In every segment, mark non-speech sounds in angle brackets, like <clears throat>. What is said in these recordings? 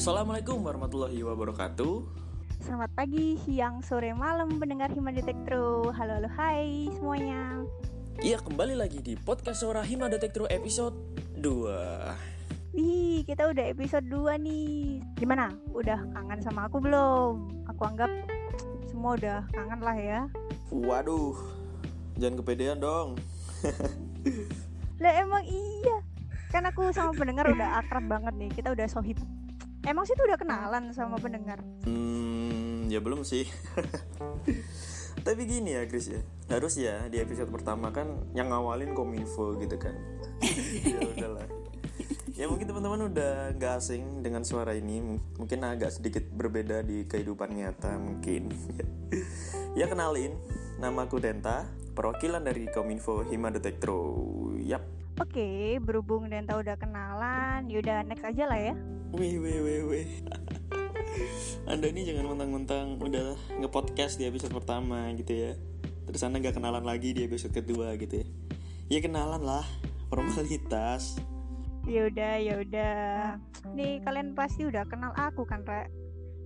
Assalamualaikum warahmatullahi wabarakatuh. Selamat pagi, siang, sore, malam pendengar Hima Detektro. Halo, halo, hai semuanya. Iya, kembali lagi di podcast Suara Hima Detektro episode 2. Wih, kita udah episode 2 nih. Gimana? Udah kangen sama aku belum? Aku anggap semua udah kangen lah ya. Waduh, jangan kepedean dong. Lah emang iya. Kan aku sama pendengar udah akrab banget nih. Kita udah sohib. Emang sih tuh udah kenalan sama pendengar. Hmm, ya belum sih. <laughs> Tapi gini ya Chris ya, harus ya di episode pertama kan yang ngawalin kominfo gitu kan. <laughs> ya udahlah. Ya mungkin teman-teman udah nggak asing dengan suara ini, mungkin agak sedikit berbeda di kehidupan nyata mungkin. <laughs> ya kenalin, namaku Denta, perwakilan dari Kominfo Hima Detektro. Yap. Oke, berhubung Denta udah kenalan, yaudah next aja lah ya. Wih, wih, wih, wih. Anda ini jangan mentang-mentang udah nge-podcast di episode pertama gitu ya. Terus Anda nggak kenalan lagi di episode kedua gitu ya. Ya kenalan lah, formalitas. Yaudah, yaudah. Nih kalian pasti udah kenal aku kan, Re?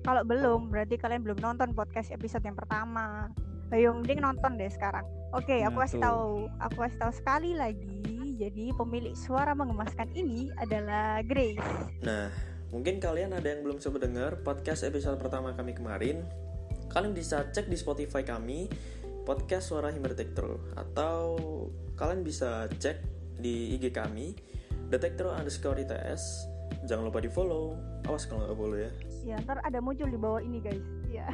Kalau belum, berarti kalian belum nonton podcast episode yang pertama. Ayo, mending nonton deh sekarang. Oke, aku Nah, kasih tahu, aku kasih tahu sekali lagi. Jadi pemilik suara mengemaskan ini adalah Grace. Nah, mungkin kalian ada yang belum sempat dengar podcast episode pertama kami kemarin. Kalian bisa cek di Spotify kami, podcast Suara Hima Detektro. Atau kalian bisa cek di IG kami, Detektro underscore ITS. Jangan lupa di follow. Awas kalau nggak follow ya. Ya, ntar ada muncul di bawah ini, guys. Ya.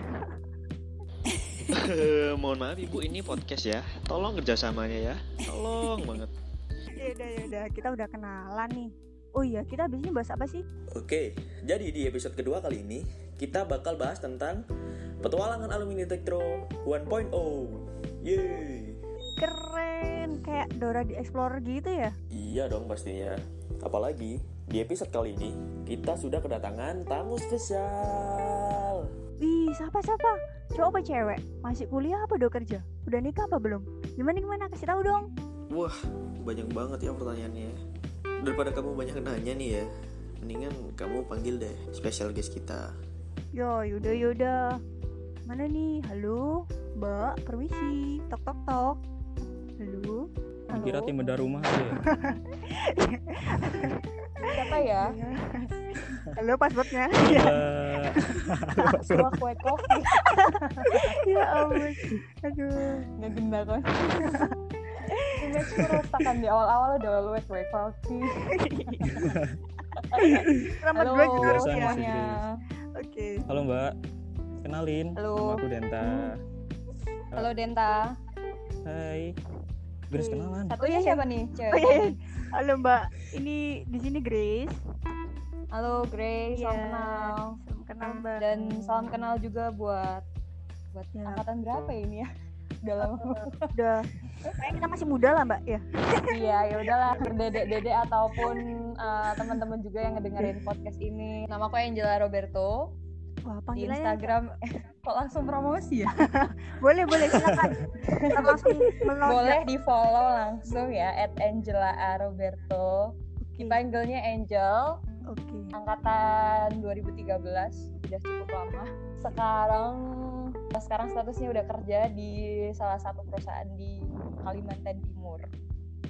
<laughs> Mohon maaf ibu ini podcast ya. Tolong kerjasamanya ya. Tolong banget. Yaudah, yaudah. Kita udah kenalan nih. Oh iya, kita habis ini bahas apa sih? Oke, jadi di episode kedua kali ini kita bakal bahas tentang petualangan alumni Detektro 1.0. Yeay. Keren, kayak Dora di Explorer gitu ya. Iya dong pastinya. Apalagi di episode kali ini kita sudah kedatangan tamu spesial. Wih, siapa siapa? Cowok apa cewek? Masih kuliah apa udah kerja? Udah nikah apa belum? Gimana gimana? Kasih tahu dong. Wah, banyak banget ya pertanyaannya. Daripada kamu banyak nanya nih ya, mendingan kamu panggil deh special guest kita. Yo, yaudah yaudah. Mana nih? Halo, Mbak, permisi. Tok tok tok. Halo. Halo. Dikira tim bedah rumah aja ya. <laughs> Siapa ya? Halo passwordnya. Eh, Cuma kue kopi. <laughs> ya ampun. Aduh. Nggak genda kan? Image kerusakan di awal-awal udah lu kue kopi. Selamat Halo juga semuanya. Oke. Halo Mbak, kenalin. Halo. Nama aku Denta. Halo Denta. Hai. Grace Oke. kenalan. Satunya siapa nih? Cewek. Oh iya. Halo Mbak. Ini di sini Grace. Halo Grace, salam Iya. kenal. Salam kenal Mbak. Dan salam kenal juga buat buat Ya. angkatan berapa ini ya? Udah lama. udah. Kayak kita masih muda lah Mbak ya. Iya, ya udahlah dedek-dedek ataupun uh, teman-teman juga yang ngedengerin podcast ini. Nama aku Angela Roberto Wah di Instagram. <laughs> Kok langsung promosi ya? <laughs> boleh boleh silakan. Langsung melonjak. Boleh di follow langsung ya at Angela A. Roberto. Dipanggilnya Angel, Oke. angkatan 2013, udah cukup lama. Sekarang sekarang statusnya udah kerja di salah satu perusahaan di Kalimantan Timur.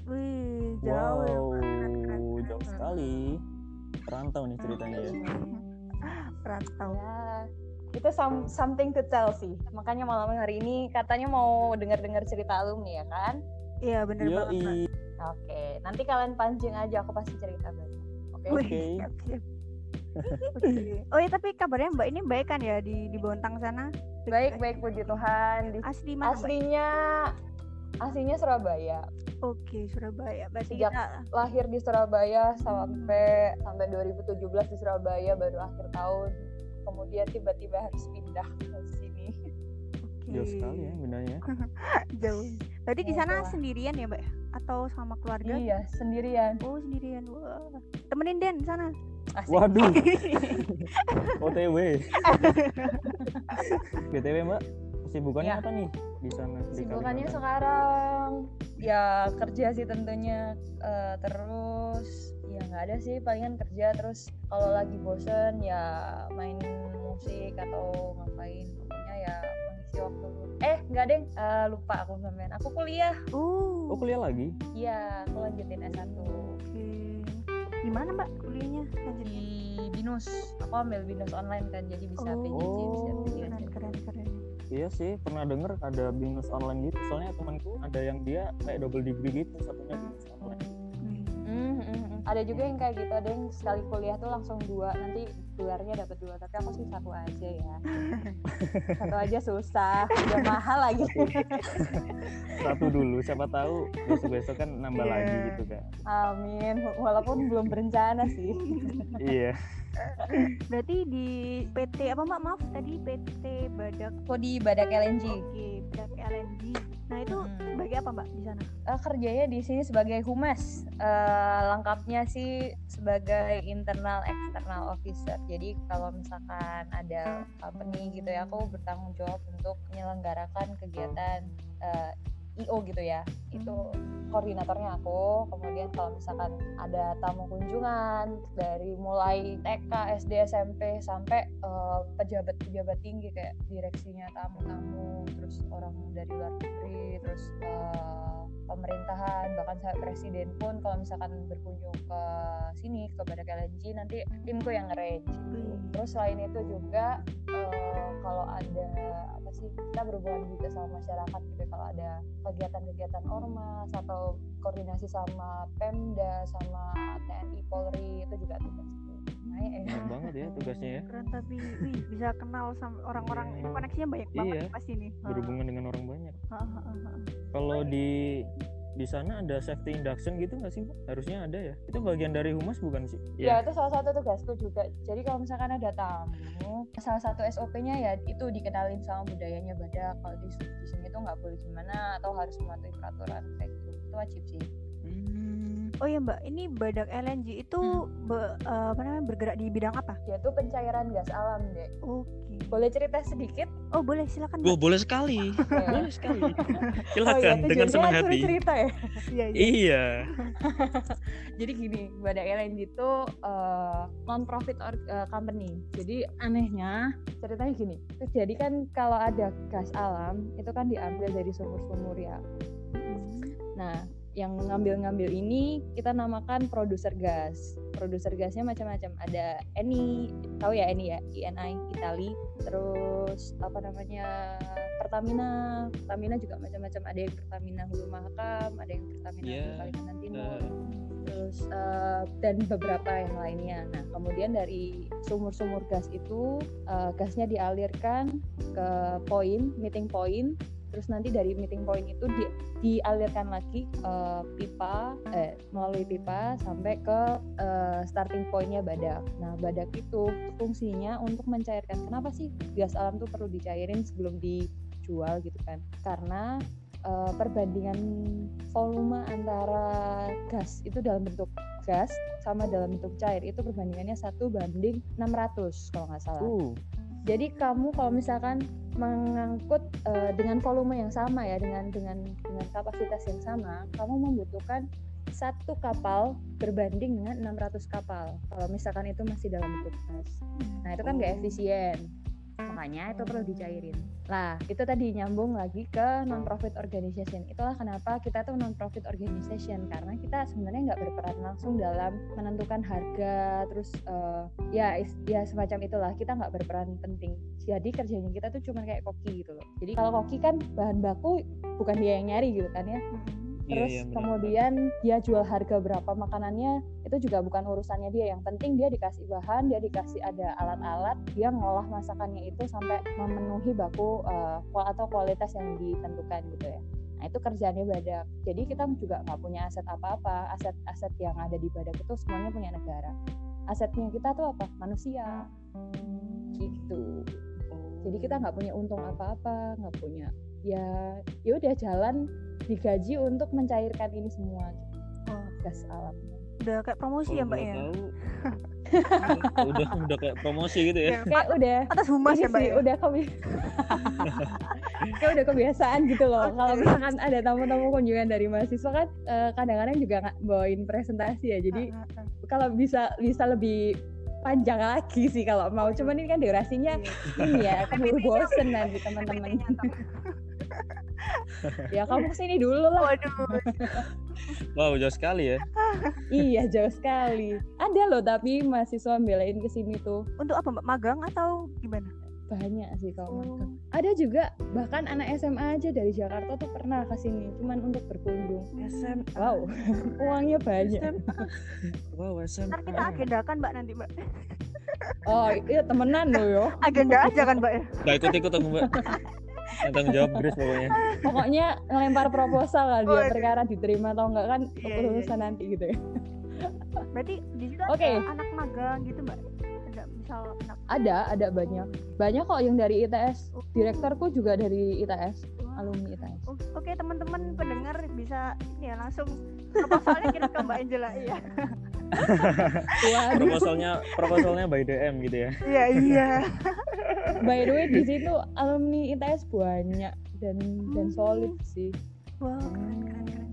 Wih, jauh ya. Wow, keren. jauh sekali. Perantau nih ceritanya ya. Rantau. Ya, itu some- something to tell sih. Makanya malam hari ini katanya mau dengar-dengar cerita alumni ya kan? Iya bener banget. Yoi. Oke, nanti kalian pancing aja, aku pasti cerita banyak. Oke. Siap, siap. Oke. Oh ya tapi kabarnya Mbak ini baik kan ya di di Bontang sana? Baik, baik puji Tuhan. Di- Asli mana? Mbak? aslinya aslinya Surabaya. Oke, Surabaya. Berarti Sejak- kita Lahir di Surabaya sampai sampai 2017 di Surabaya baru akhir tahun. Kemudian tiba-tiba harus pindah ke sini. oke. Jauh sekali ya bendanya. <laughs> Jauh. Berarti di Iya, sana sendirian ya, Mbak? Atau sama keluarga? Iya, sendirian. Oh, sendirian. Wah. Temenin Den sana. Asik. Waduh. <laughs> OTW. BTW Mbak, kesibukannya Ya. apa nih di sana? di Sibukannya Kalimantan? sekarang ya kerja sih tentunya Eh, terus ya nggak ada sih palingan kerja terus kalau lagi bosen ya main musik atau ngapain pokoknya ya mengisi waktu eh nggak deh Eh, lupa aku sampean aku kuliah Uh. Oh kuliah lagi? iya aku lanjutin S1 Oke. Di mana Mbak kuliahnya? Lanjut. di binus aku ambil binus online kan jadi bisa Oh. PJJ bisa. PJJ. Keren keren keren. Iya sih pernah denger ada binus online gitu. Soalnya temanku ada yang dia kayak double degree gitu satunya binus online. Ada juga yang kayak gitu ada yang sekali kuliah tuh langsung dua nanti gelarnya dapat dua tapi aku sih satu aja ya <laughs> satu aja susah udah mahal lagi Satu dulu siapa tahu besok-besok kan nambah Iya. lagi gitu kan. amin walaupun belum berencana sih iya. Berarti di PT apa Mbak? Maaf tadi PT Badak. aku di Badak LNG Oke, Badak LNG. Nah, itu Hmm. sebagai apa Mbak di sana? Eh, kerjanya di sini sebagai humas Eh, lengkapnya sih sebagai internal external officer jadi kalau misalkan ada company gitu ya aku bertanggung jawab untuk menyelenggarakan kegiatan eh, IO gitu ya. Itu koordinatornya aku. Kemudian kalau misalkan ada tamu kunjungan dari mulai TK SD SMP sampai eh, pejabat-pejabat tinggi kayak direksinya tamu-tamu terus orang dari luar negeri terus eh, pemerintahan bahkan sampai presiden pun kalau misalkan berkunjung ke sini ke Badak LNG nanti timku yang gitu. Wih. terus selain itu juga eh, kalau ada apa sih kita berhubungan juga sama masyarakat gitu kalau ada kegiatan-kegiatan ormas atau koordinasi sama Pemda sama TNI Polri itu juga tugasku Makanya enak. Enak banget ya tugasnya ya. Keren tapi wih, bisa kenal sama orang-orang ini Iya. koneksinya banyak banget Iya, pasti nih. Berhubungan dengan orang banyak. Kalau di di sana ada safety induction gitu nggak sih? Harusnya ada ya. Itu bagian dari humas bukan sih? Ya itu salah satu tugasku juga. Jadi kalau misalkan ada tamu, salah satu SOP-nya ya itu dikenalin sama budayanya Badak. Kalau di, di sini tuh nggak boleh gimana atau harus mematuhi peraturan kayak gitu. Itu wajib sih. Hmm. Oh ya Mbak, ini Badak LNG itu Hmm. be- eh, apa namanya bergerak di bidang apa? Tuh pencairan gas alam deh. Oke. Boleh cerita sedikit? Oh boleh silakan. Oh, boleh sekali. <laughs> Boleh sekali. Oh iya, Silakan dengan senang hati. cerita ya. <laughs> Iya iya. Iya. <laughs> Jadi gini, Badak LNG itu non profit company. Jadi anehnya ceritanya gini. Terus jadi kan kalau ada gas alam itu kan diambil dari sumur-sumur ya. Hmm. Nah, yang ngambil-ngambil ini kita namakan produser gas. Produser gasnya macam-macam. Ada Eni, tahu ya Eni ya, INI Itali. Terus apa namanya Pertamina. Pertamina juga macam-macam. Ada yang Pertamina Hulu Mahakam, ada yang Pertamina Iya, Hulu Kalimantan Timur. Terus eh, dan beberapa yang lainnya. Nah, kemudian dari sumur-sumur gas itu eh, gasnya dialirkan ke poin, meeting point terus nanti dari meeting point itu di- dialirkan lagi eh, pipa eh melalui pipa sampai ke eh, starting pointnya badak. Nah badak itu fungsinya untuk mencairkan. Kenapa sih gas alam tuh perlu dicairin sebelum dijual gitu kan? Karena eh, perbandingan volume antara gas itu dalam bentuk gas sama dalam bentuk cair itu perbandingannya satu banding 600 kalau nggak salah. Uh, Jadi kamu kalau misalkan mengangkut eh, dengan volume yang sama ya dengan dengan dengan kapasitas yang sama, kamu membutuhkan satu kapal berbanding dengan 600 kapal. Kalau misalkan itu masih dalam bentuk. Nah, itu kan nggak efisien. Makanya itu perlu dicairin. Lah, itu tadi nyambung lagi ke non-profit organization. Itulah kenapa kita tuh non-profit organization karena kita sebenarnya nggak berperan langsung dalam menentukan harga, terus eh, ya is- ya semacam itulah. Kita nggak berperan penting. Jadi kerjanya kita tuh cuma kayak koki gitu loh. Jadi kalau koki kan bahan baku bukan dia yang nyari gitu kan ya. Iya, Terus iya, benar, kemudian dia jual harga berapa makanannya itu juga bukan urusannya dia. Yang penting dia dikasih bahan, dia dikasih ada alat-alat, dia ngolah masakannya itu sampai memenuhi baku kual- atau kualitas yang ditentukan gitu ya. Nah itu kerjaannya badak. Jadi kita juga nggak punya aset apa-apa. Aset-aset yang ada di badak itu semuanya punya negara. Asetnya kita tuh apa? Manusia. Gitu. Jadi kita nggak punya untung apa-apa, nggak punya ya ya udah jalan digaji untuk mencairkan ini semua gitu, Wah, gas alam. udah kayak promosi ya Kalau Mbak ya. <laughs> udah udah kayak promosi gitu ya. Kayak udah Atas humas ya Mbak sih, ya. udah kami <laughs> kayak udah kebiasaan gitu loh kalau misalkan ada tamu-tamu kunjungan dari mahasiswa kan eh, kadang-kadang juga nggak bawain presentasi ya jadi Ah, ah, ah. kalau bisa bisa lebih panjang lagi sih kalau mau cuman ini kan durasinya Iya. ini ya keburu bosen nanti teman-teman. <laughs> ya kamu ke sini dulu lah Waduh, Wow, jauh sekali ya. iya jauh sekali ada loh tapi mahasiswa belain ke sini tuh untuk apa mbak magang atau gimana? banyak sih kalau Oh. magang ada juga bahkan anak SMA aja dari Jakarta tuh pernah ke sini cuman untuk berkunjung SM. wow <laughs> uangnya banyak Wow, SMA. Ntar kita agendakan mbak nanti mbak. oh iya temenan loh yo Agenda aja kan mbak ya. Gak ikut-ikut aku, Mbak. <laughs> Tanggung jawab Grace pokoknya. pokoknya ngelempar proposal lah dia perkara diterima atau enggak kan Iya, iya, keputusan nanti gitu ya. Berarti di situ Oke. ada anak magang gitu mbak. Ada misal anak ada ada banyak. Banyak kok yang dari ITS direkturku juga dari ITS alumni ITS O- Oke teman-teman pendengar bisa ini ya langsung proposalnya kirim ke Mbak Angela iya. <laughs> <laughs> Proposalnya proposalnya by DM gitu ya. Iya iya. by the way di situ alumni ITS banyak dan dan Hmm. solid sih Wah keren keren keren.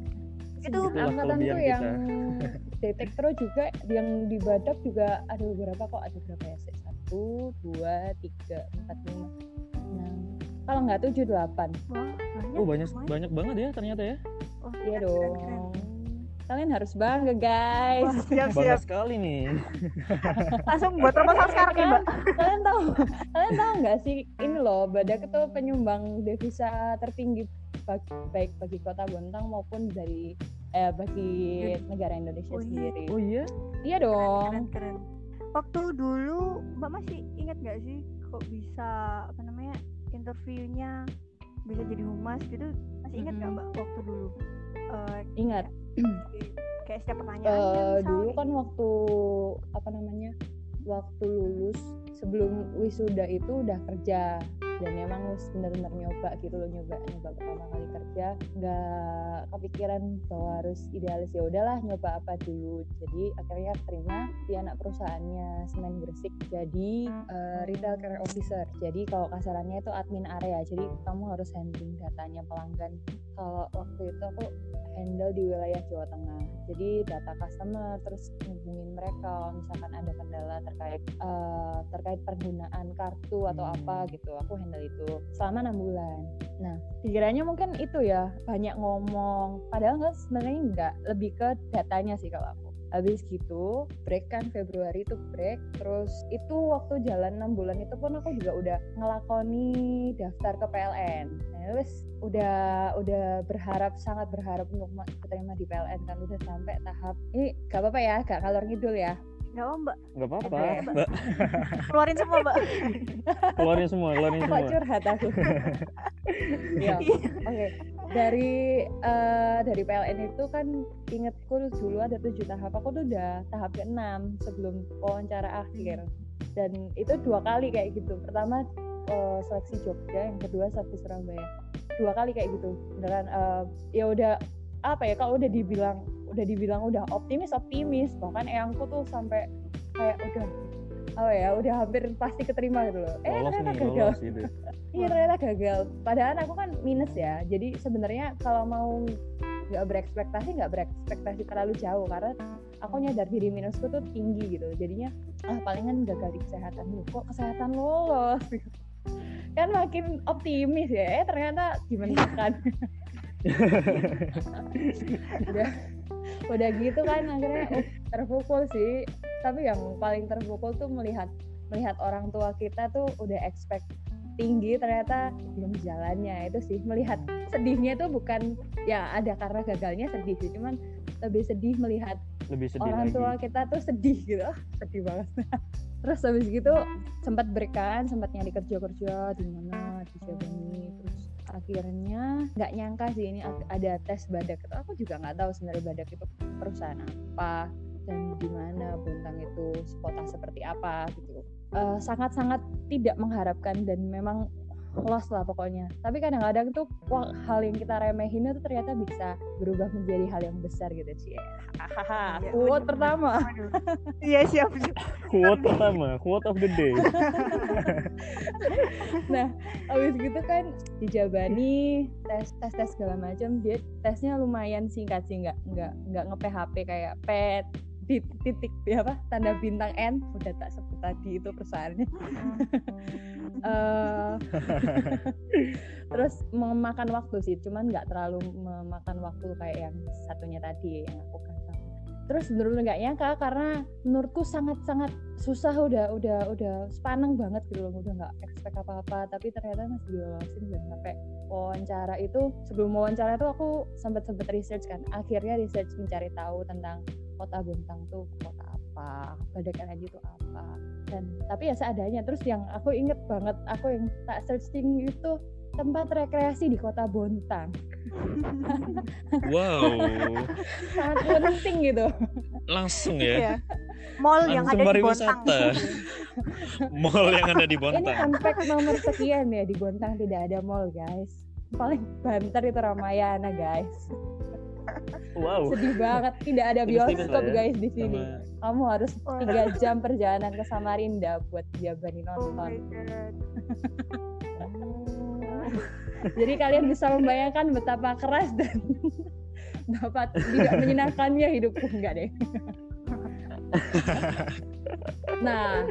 Itu angkatanku kelebihan yang kita. <laughs> detektor juga yang di Badak juga ada beberapa kok ada berapa ya satu dua tiga empat lima enam kalau nggak tujuh delapan wah banyak. Oh, banyak banyak banget ya ternyata ya. Oh, iya keren, keren, keren. dong kalian harus bangga guys Wah, siap Bangga siap. sekali nih. <laughs> Langsung buat proposal sekarang nih mbak. kalian tahu kalian tahu nggak sih ini loh Badak itu penyumbang devisa tertinggi bag- baik bagi kota Bontang maupun dari eh bagi negara Indonesia Oh iya. sendiri Oh iya. iya Keren dong keren. Waktu dulu mbak masih ingat nggak sih kok bisa apa namanya interviewnya bisa jadi humas gitu masih ingat nggak mbak waktu dulu? Eh, ingat. kayak setiap pertanyaan Eh, dulu kan waktu apa namanya waktu lulus sebelum wisuda itu udah kerja dan emang harus bener-bener nyoba gitu loh nyoba nyoba pertama kali kerja. Nggak kepikiran bahwa harus idealis. Ya udahlah nyoba apa dulu. Jadi akhirnya terima di anak perusahaannya Semen Gresik. Jadi eh, retail care officer. Jadi kalau kasarannya itu admin area. Jadi kamu harus handling datanya pelanggan. Kalau waktu itu aku handle di wilayah Jawa Tengah. Jadi data customer terus hubungin mereka. Kalau misalkan ada kendala terkait eh, terkait penggunaan kartu atau Hmm. apa gitu. Aku handle itu selama enam bulan. Nah, pikirannya mungkin itu ya banyak ngomong. Padahal nggak sebenarnya nggak lebih ke datanya sih kalau aku. Habis gitu break kan Februari itu break terus itu waktu jalan enam bulan itu pun aku juga udah ngelakoni daftar ke PLN. Nah, terus udah udah berharap sangat berharap untuk ma- keterima di PLN kan udah sampai tahap ini gak apa-apa ya gak kalor ngidul ya nggak apa mbak. Gak apa-apa. Oke. Mbak, keluarin semua mbak. keluarin semua, keluarin kok semua. curhat aku. <laughs> Ya oke. Dari eh, dari PLN itu kan ingetku dulu ada tujuh tahap. Aku tuh udah tahap keenam sebelum wawancara akhir. Dan itu dua kali kayak gitu. Pertama eh, seleksi Jogja yang kedua seleksi Surabaya. Dua kali kayak gitu. Beneran eh, ya udah apa ya kalau udah dibilang udah dibilang udah optimis optimis bahkan eyangku tuh sampai kayak udah apa ya udah hampir pasti keterima gitu loh eh Lolos ternyata nih, gagal gitu. <laughs> Iya ternyata gagal. Padahal aku kan minus ya. Jadi sebenarnya kalau mau nggak berekspektasi nggak berekspektasi terlalu jauh karena aku nyadar diri minusku tuh tinggi gitu. Jadinya ah palingan gagal di kesehatan loh. Kok kesehatan lolos? <laughs> kan makin optimis ya. Eh ternyata dimenangkan. <laughs> udah udah gitu kan akhirnya. Uh, <laughs> terpukul sih. Tapi yang paling terpukul tuh melihat melihat orang tua kita tuh udah expect tinggi ternyata belum jalannya. Itu sih melihat sedihnya itu bukan ya ada karena gagalnya sedih sih. Cuman lebih sedih melihat Lebih sedih orang lagi. tua kita tuh sedih gitu. Ah, sedih banget. <laughs> Terus habis gitu sempat berikan sempat nyari kerja kerja di mana di Jawa akhirnya nggak nyangka sih ini ad- ada tes badak itu. Aku juga nggak tahu sebenarnya badak itu perusahaan apa dan di mana Bontang itu kota seperti apa gitu. Eh, sangat-sangat tidak mengharapkan dan memang lost lah pokoknya tapi kadang-kadang tuh wah, hal yang kita remehin itu ternyata bisa berubah menjadi hal yang besar gitu sih hahaha Iya, quote pertama. Iya siap. siap. quote pertama quote of the day <laughs> nah abis gitu kan dijabani tes tes tes segala macam dia tesnya lumayan singkat sih nggak nggak nggak nge PHP kayak pet titik, titik ya apa? Tanda bintang N. Udah tak sebut tadi itu perusahaannya. <laughs> Eh, terus memakan waktu sih cuman nggak terlalu memakan waktu kayak yang satunya tadi yang aku kata terus bener-bener nggak nyangka karena menurutku sangat-sangat susah udah udah udah sepaneng banget gitu loh. Udah nggak expect apa-apa tapi ternyata masih dilolosin dan sampai wawancara itu sebelum wawancara itu aku sempat sempat research kan. Akhirnya research mencari tahu tentang kota Bontang tuh kota apa Badakan Haji itu apa dan tapi ya seadanya terus yang aku inget banget aku yang tak searching itu tempat rekreasi di kota Bontang <laughs> Wow, sangat penting gitu langsung ya. Iya. Mall yang ada di Bontang. Mall yang ada di ini Bontang. unpack nomor sekian ya di Bontang tidak ada mall guys paling banter itu Ramayana guys. Wow. Sedih banget. Tidak ada bioskop ya, guys di sini. Sama kamu harus tiga jam perjalanan ke Samarinda buat Oh my nonton god. <laughs> jadi kalian bisa membayangkan betapa keras dan <laughs> dapat tidak menyenangkannya hidupku. Enggak deh. <laughs> Nah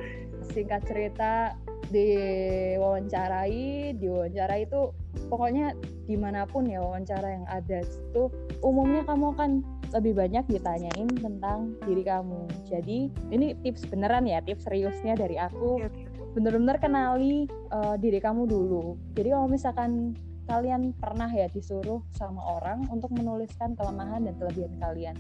singkat cerita diwawancarai diwawancarai itu pokoknya di mana pun ya wawancara yang ada itu umumnya kamu akan lebih banyak ditanyain tentang diri kamu jadi ini tips beneran ya tips seriusnya dari aku bener-bener kenali uh, diri kamu dulu. Jadi kalau misalkan kalian pernah ya disuruh sama orang untuk menuliskan kelemahan dan kelebihan kalian.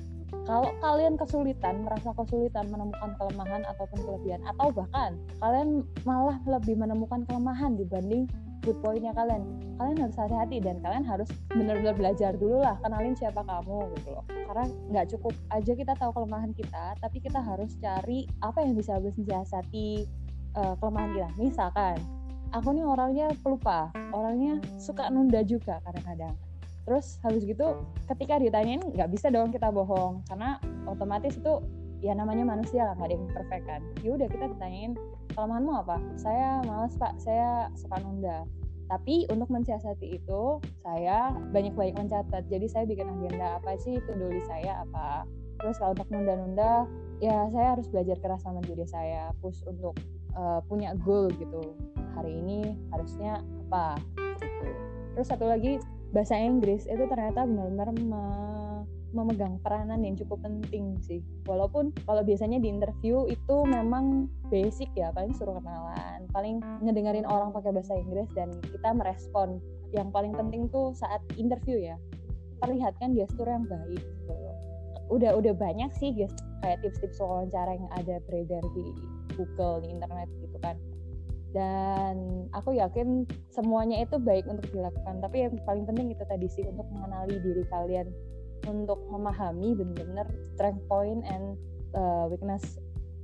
Kalau kalian kesulitan, merasa kesulitan menemukan kelemahan ataupun kelebihan, atau bahkan kalian malah lebih menemukan kelemahan dibanding good pointnya kalian, kalian harus hati-hati dan kalian harus benar-benar belajar dulu lah, kenalin siapa kamu gitu loh. Karena nggak cukup aja kita tahu kelemahan kita, tapi kita harus cari apa yang bisa mensiasati uh, kelemahan kita. Misalkan, aku nih orangnya pelupa, orangnya suka nunda juga kadang-kadang. Terus habis gitu, ketika ditanyain nggak bisa dong kita bohong, karena otomatis itu ya namanya manusia lah, nggak ada yang perfect kan. Ya udah kita ditanyain kelemahanmu apa? Saya males pak, saya suka nunda. Tapi untuk mensiasati itu, saya banyak-banyak mencatat. Jadi saya bikin agenda apa sih itu dulu saya apa. Terus kalau untuk nunda-nunda, ya saya harus belajar keras sama diri saya, push untuk uh, punya goal gitu hari ini harusnya apa gitu terus satu lagi bahasa Inggris itu ternyata benar-benar me- memegang peranan yang cukup penting sih. Walaupun kalau biasanya di interview itu memang basic ya paling suruh kenalan paling ngedengerin orang pakai bahasa Inggris dan kita merespon. Yang paling penting tuh saat interview ya perlihatkan gestur yang baik gitu udah udah banyak sih guys kayak tips-tips wawancara yang ada beredar di Google di internet gitu kan dan aku yakin semuanya itu baik untuk dilakukan. Tapi yang paling penting itu tadi sih untuk mengenali diri kalian. Untuk memahami benar-benar strength point and uh, weakness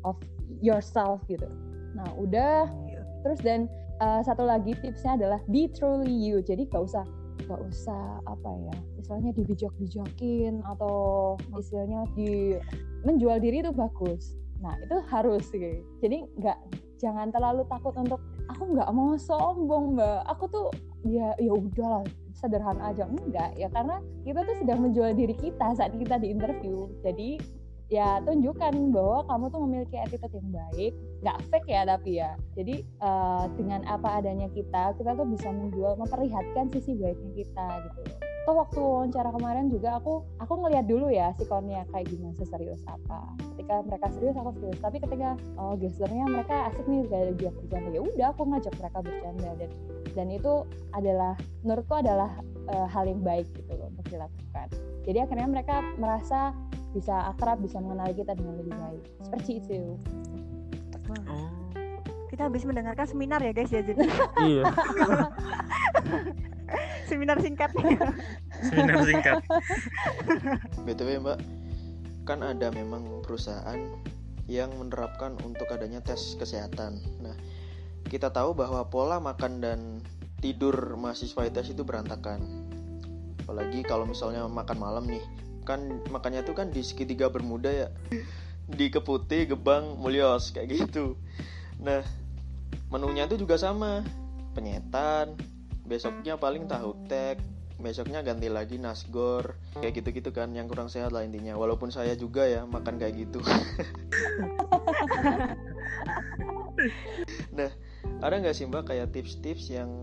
of yourself gitu. Nah udah. Terus dan uh, satu lagi tipsnya adalah be truly you. Jadi gak usah gak usah apa ya istilahnya dibijak-bijakin atau istilahnya di menjual diri itu bagus. Nah itu harus sih. Jadi nggak jangan terlalu takut untuk aku nggak mau sombong mbak. Aku tuh ya ya udahlah sederhana aja. Enggak ya karena kita tuh sedang menjual diri kita saat kita di interview. Jadi ya tunjukkan bahwa kamu tuh memiliki attitude yang baik. Nggak fake ya tapi ya. Jadi uh, dengan apa adanya kita kita tuh bisa menjual memperlihatkan sisi baiknya kita gitu loh toh waktu wawancara kemarin juga aku aku ngelihat dulu ya sikonnya kayak gimana seserius apa. Ketika mereka serius aku serius. Tapi ketika oh gesturnya mereka asik nih kayak dia bercanda ya udah aku ngajak mereka bercanda. Dan dan itu adalah menurutku adalah uh, hal yang baik gitu loh untuk dilakukan. Jadi akhirnya mereka merasa bisa akrab bisa mengenali kita dengan lebih baik. Seperti itu. Wah, kita habis mendengarkan seminar ya guys ya jadi iya <laughs> <laughs> seminar singkat Seminar singkat. <laughs> btw mbak kan ada memang perusahaan yang menerapkan untuk adanya tes kesehatan nah kita tahu bahwa pola makan dan tidur mahasiswa ITS itu berantakan apalagi kalau misalnya makan malam nih kan makannya tuh kan di segitiga bermuda ya di Keputi, Gebang, Mulyos kayak gitu. Nah, menunya tuh juga sama. Penyetan, besoknya paling tahu tek, besoknya ganti lagi nasgor, kayak gitu-gitu kan yang kurang sehat lah intinya. Walaupun saya juga ya makan kayak gitu. <laughs> nah, ada nggak sih Mbak kayak tips-tips yang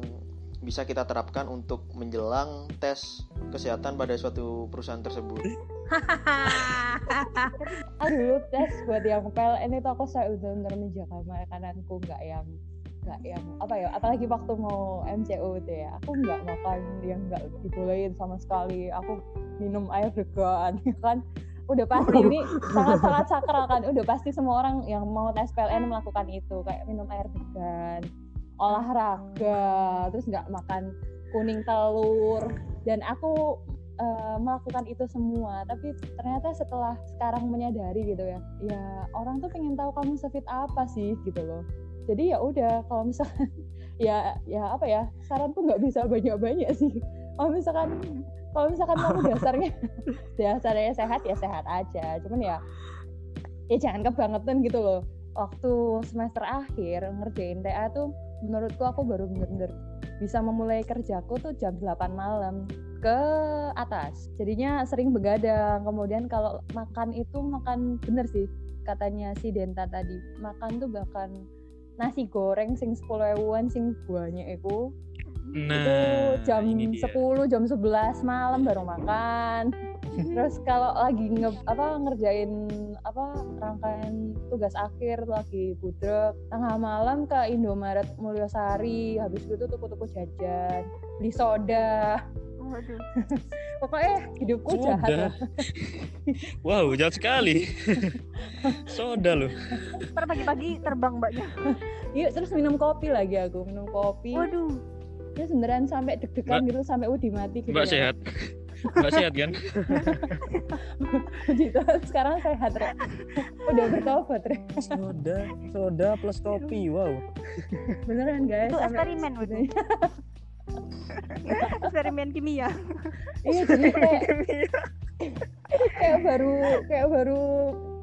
bisa kita terapkan untuk menjelang tes kesehatan pada suatu perusahaan tersebut? <laughs> Aduh, tes buat yang PLN itu aku saya benar-benar menjaga makananku nggak yang nggak yang apa ya apalagi waktu mau MCO itu ya aku nggak makan yang nggak dibolehin sama sekali. Aku minum air degan <laughs> kan? Udah pasti ini sangat-sangat sakral kan? Udah pasti semua orang yang mau tes PLN melakukan itu kayak minum air degan olahraga terus nggak makan kuning telur. Dan aku uh, melakukan itu semua. Tapi ternyata setelah sekarang menyadari gitu ya ya orang tuh pengen tahu kamu sefit apa sih gitu loh jadi ya udah kalau misalkan <laughs> ya ya apa ya saranku nggak bisa banyak-banyak sih. Kalau misalkan kalau misalkan kamu dasarnya <laughs> dasarnya sehat ya sehat aja. Cuman ya ya jangan kebangetan gitu loh. Waktu semester akhir ngerjain TA tuh menurutku aku baru bener-bener bisa memulai kerjaku tuh jam 8 malam ke atas. Jadinya sering begadang. Kemudian kalau makan itu makan bener sih katanya si Denta tadi makan tuh bahkan nasi goreng sing 10 ewan sing banyak itu Nah, itu jam. 10 jam 11 malam baru makan. <laughs> Terus kalau lagi nge, apa ngerjain apa rangkaian tugas akhir lagi budek tengah malam ke Indomaret Mulyosari habis itu tuku-tuku jajan beli soda Waduh. <laughs> pokoknya hidupku jahat Soda. lah. <laughs> Wow, jahat sekali. <laughs> Soda loh. Ntar pagi-pagi terbang mbaknya. Iya, terus minum kopi lagi aku minum kopi Waduh. terus beneran sampai deg-degan gitu sampai udah mati gitu Mbak ya. sehat. Mbak sehat kan? gitu sekarang sehat Rek. udah bertobat Rek. soda soda plus kopi wow beneran guys Itu eksperimen. <laughs> Eksperimen kimia. iya jadi kayak kayak baru kayak baru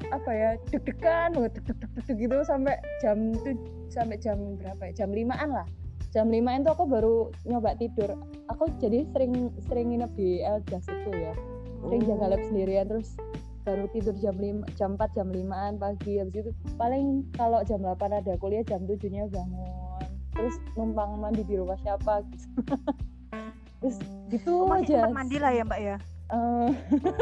apa ya deg-degan banget deg deg deg deg gitu sampai jam tuh sampai jam berapa ya? Jam limaan lah. Jam limaan tuh aku baru nyoba tidur. Aku jadi sering sering nginep di Eljas itu ya. Sering jaga lab sendirian terus baru tidur jam 5 jam 4 jam 5an pagi. Habis itu paling kalau jam 8 ada kuliah jam 7 nya bangun terus numpang mandi di rumah siapa gitu <laughs> terus gitu Oh, masih aja mandi lah ya mbak ya. Eh,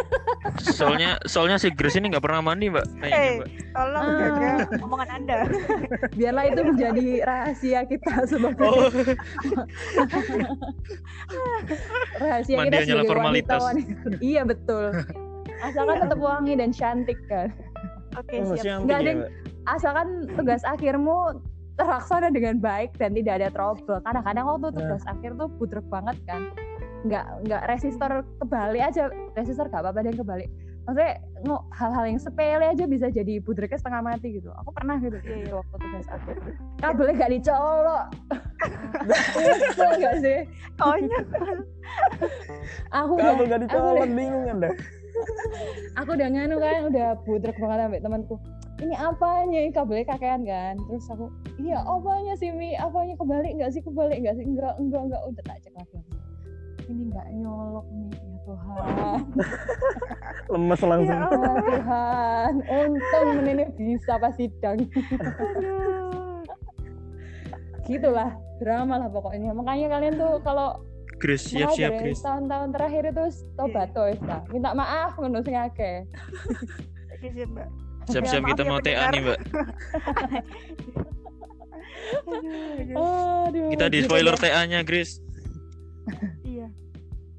<laughs> Soalnya soalnya si Grace ini nggak pernah mandi, Mbak. Kayaknya, Hey. Mbak. Tolong Ah. jaga omongan anda. <laughs> biarlah itu menjadi rahasia kita sebagai Oh, rahasia Mandi kita sebagai formalitas. wanita iya betul asalkan tetap wangi dan cantik kan Oke oh siap. Nggak ada- asalkan tugas akhirmu terlaksana dengan baik dan tidak ada trouble. Kadang-kadang waktu Nah. tugas akhir tuh budrek banget kan. Nggak nggak resistor kebalik aja. Resistor gak apa-apa dan kebalik. Maksudnya hal-hal yang sepele aja bisa jadi budreknya setengah mati gitu. Aku pernah gitu. Iya, gitu waktu tugas akhir. Kabelnya gak dicolok. <laughs> Kesel gak sih? Konyol. aku kalau udah nggak aku dicolok bingung anda aku udah nganu kan udah budrek banget sampai temanku. Ini apanya? Ini kabelnya kakean kan? Terus aku iya apanya sih Mi? Apanya? Kebalik nggak sih? Kebalik nggak sih? Enggak enggak enggak udah tak cek lagi. Ini nggak nyolok nih ya Tuhan. <laughs> Lemes langsung. Ya ya Tuhan. Untung menini bisa pas sidang. Gitulah drama lah pokoknya. Makanya kalian tuh kalau Grace, Makanya siap-siap, dari Grace. tahun-tahun terakhir itu tobat tuh ya minta maaf ngono sing akeh Oke siap mbak. Siap-siap kita mau TA nih, Mbak. Aduh, Kita di spoiler. TA-nya, Grace. Iya.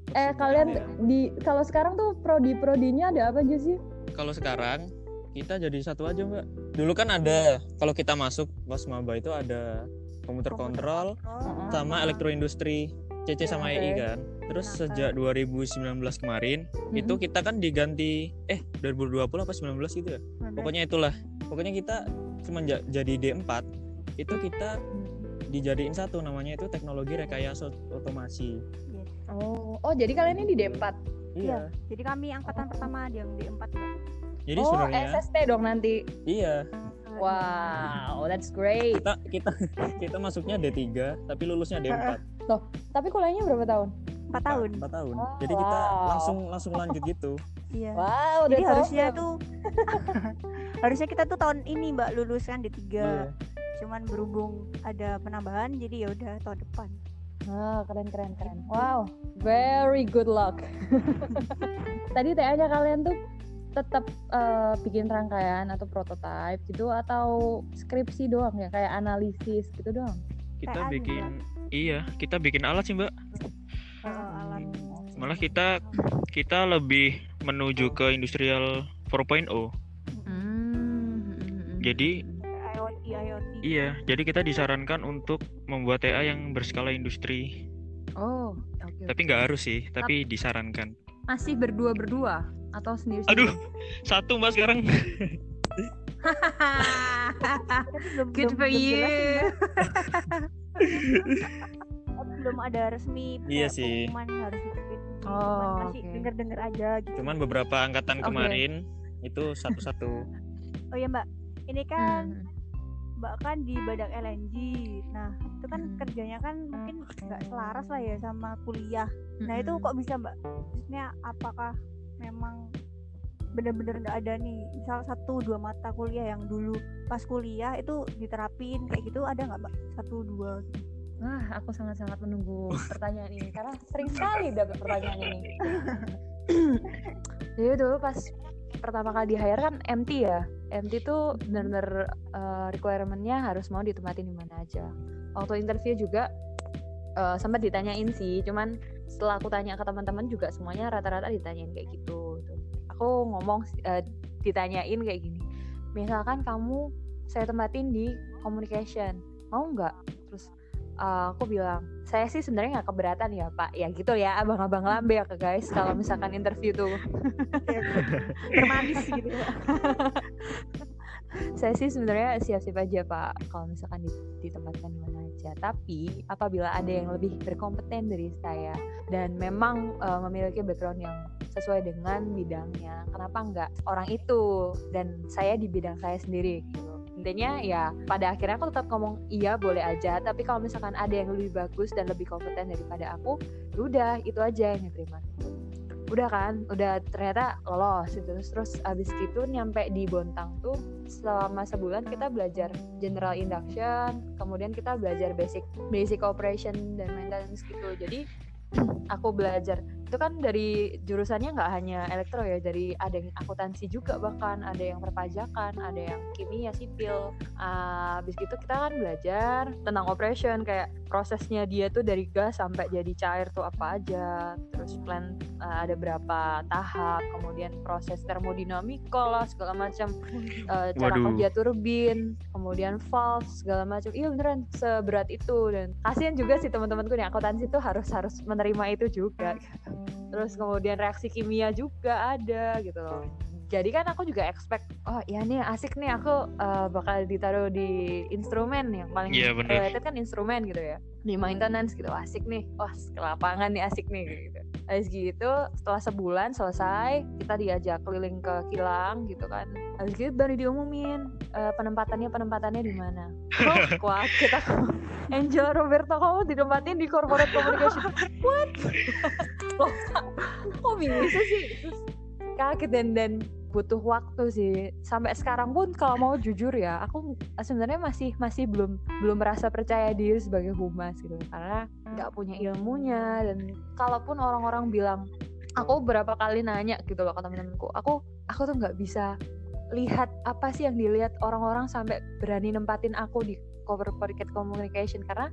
eh kalian di kalau sekarang tuh prodi-prodinya ada apa aja sih Kalau sekarang kita jadi satu aja, Mbak. Dulu kan ada kalau kita masuk pas maba itu ada komputer kontrol Oh, sama elektroindustri CC Ya, sama oke. EI kan. Terus Kenapa? sejak 2019 kemarin itu Mhm. kita kan diganti eh 2020 apa 19 gitu ya. bener. Pokoknya itulah. Pokoknya kita semenjak jadi D4 itu kita dijadiin satu namanya itu teknologi rekayasa otomasi. Yes. Oh, oh jadi kalian ini di D4. Iya. Jadi kami angkatan pertama yang D4 Mbak. Jadi oh, sebenarnya SST dong nanti. iya Wow, that's great. kita kita <laughs> kita masuknya D3 tapi lulusnya D4. <laughs> Tapi kuliahnya berapa tahun? 4 tahun. 4 tahun. Oh, Jadi kita wow. langsung langsung lanjut gitu. <laughs> Iya. Wow, Jadi harusnya awesome. tuh <laughs> harusnya kita tuh tahun ini Mbak lulus kan D3. Iya. Cuman berhubung ada penambahan jadi ya udah tahun depan. Ah, keren keren keren. Wow, very good luck. <laughs> Tadi TA-nya kalian tuh tetap eh, bikin rangkaian atau prototype gitu atau skripsi doang ya kayak analisis gitu doang. Kita TA bikin iya, kita bikin alat sih, Mbak. Kalau alat Malah kita kita lebih menuju ke industrial 4.0. Hmm. Jadi IoT IoT. iya, jadi kita disarankan untuk membuat TA yang berskala industri. Oh, oke. Tapi nggak harus sih, tapi disarankan. Masih berdua berdua atau sendiri Aduh, satu Mbak sekarang. <laughs> Good belum, for belum you. Tapi <laughs> belum ada resmi Iya sih. harus bikin. Oh, masih oke. denger-denger aja gitu. Cuman beberapa angkatan Oke. kemarin itu satu-satu. <laughs> Oh ya Mbak, ini kan Hmm. Mbak kan di badak LNG. Nah, itu kan Hmm. kerjanya kan mungkin nggak selaras lah ya sama kuliah. Nah, itu kok bisa Mbak? Maksudnya apakah memang bener-bener nggak ada nih misal satu dua mata kuliah yang dulu pas kuliah itu diterapin kayak gitu ada nggak mbak satu dua? Wah, aku sangat-sangat menunggu pertanyaan ini karena sering sekali dapat pertanyaan ini. <coughs> Jadi dulu pas pertama kali di hire kan MT ya. MT tuh bener-bener uh, requirement-nya harus mau ditempatin di mana aja. Waktu interview juga uh, sempat ditanyain sih, cuman setelah aku tanya ke teman-teman juga semuanya rata-rata ditanyain kayak gitu. Aku ngomong uh, ditanyain kayak gini. Misalkan kamu saya tempatin di communication, mau nggak? Terus uh, aku bilang saya sih sebenarnya nggak keberatan ya pak ya gitu ya abang-abang lambe ya ke guys kalau misalkan interview tuh <laughs> termanis gitu <laughs> saya sih sebenarnya siap-siap aja pak kalau misalkan di- ditempatkan di mana aja. Tapi apabila ada yang lebih berkompeten dari saya dan memang uh, memiliki background yang sesuai dengan bidangnya kenapa enggak orang itu dan saya di bidang saya sendiri gitu. Intinya ya pada akhirnya aku tetap ngomong iya boleh aja. Tapi kalau misalkan ada yang lebih bagus dan lebih kompeten daripada aku ya udah itu aja yang diterima udah kan? Udah ternyata lolos gitu. Terus terus abis itu nyampe di Bontang tuh selama sebulan kita belajar general induction kemudian kita belajar basic basic operation dan maintenance gitu. Jadi aku belajar itu kan dari jurusannya nggak hanya elektro ya dari ada yang akuntansi juga bahkan ada yang perpajakan ada yang kimia sipil. Ah, habis gitu kita kan belajar tentang operation kayak prosesnya dia tuh dari gas sampai jadi cair tuh apa aja terus plan ah, ada berapa tahap kemudian proses termodinamika lah segala macam. Eh, cara Waduh. kerja turbin kemudian valve segala macam. Iya beneran seberat itu. Dan kasihan juga sih teman-temanku yang akuntansi tuh harus harus menerima itu juga terus kemudian reaksi kimia juga ada gitu loh. Jadi kan aku juga expect oh ya nih asik nih aku uh, bakal ditaruh di instrumen yang paling Iya, bener. related kan instrumen gitu ya. Di maintenance gitu asik nih wah ke lapangan nih asik nih gitu Habis gitu setelah sebulan selesai kita diajak keliling ke kilang gitu kan. Habis gitu baru diumumin eh, penempatannya penempatannya di mana. Oh wah <laughs> kita Angel Roberto kamu ditempatin di corporate communication. What <laughs> loh kok bisa sih? Terus kaget dan dan butuh waktu sih. Sampai sekarang pun kalau mau jujur ya aku sebenarnya masih masih belum belum merasa percaya diri sebagai humas gitu. Karena nggak punya ilmunya dan kalaupun orang-orang bilang aku berapa kali nanya gitu loh ke temen-temenku aku aku tuh nggak bisa lihat apa sih yang dilihat orang-orang sampai berani nempatin aku di corporate communication. Karena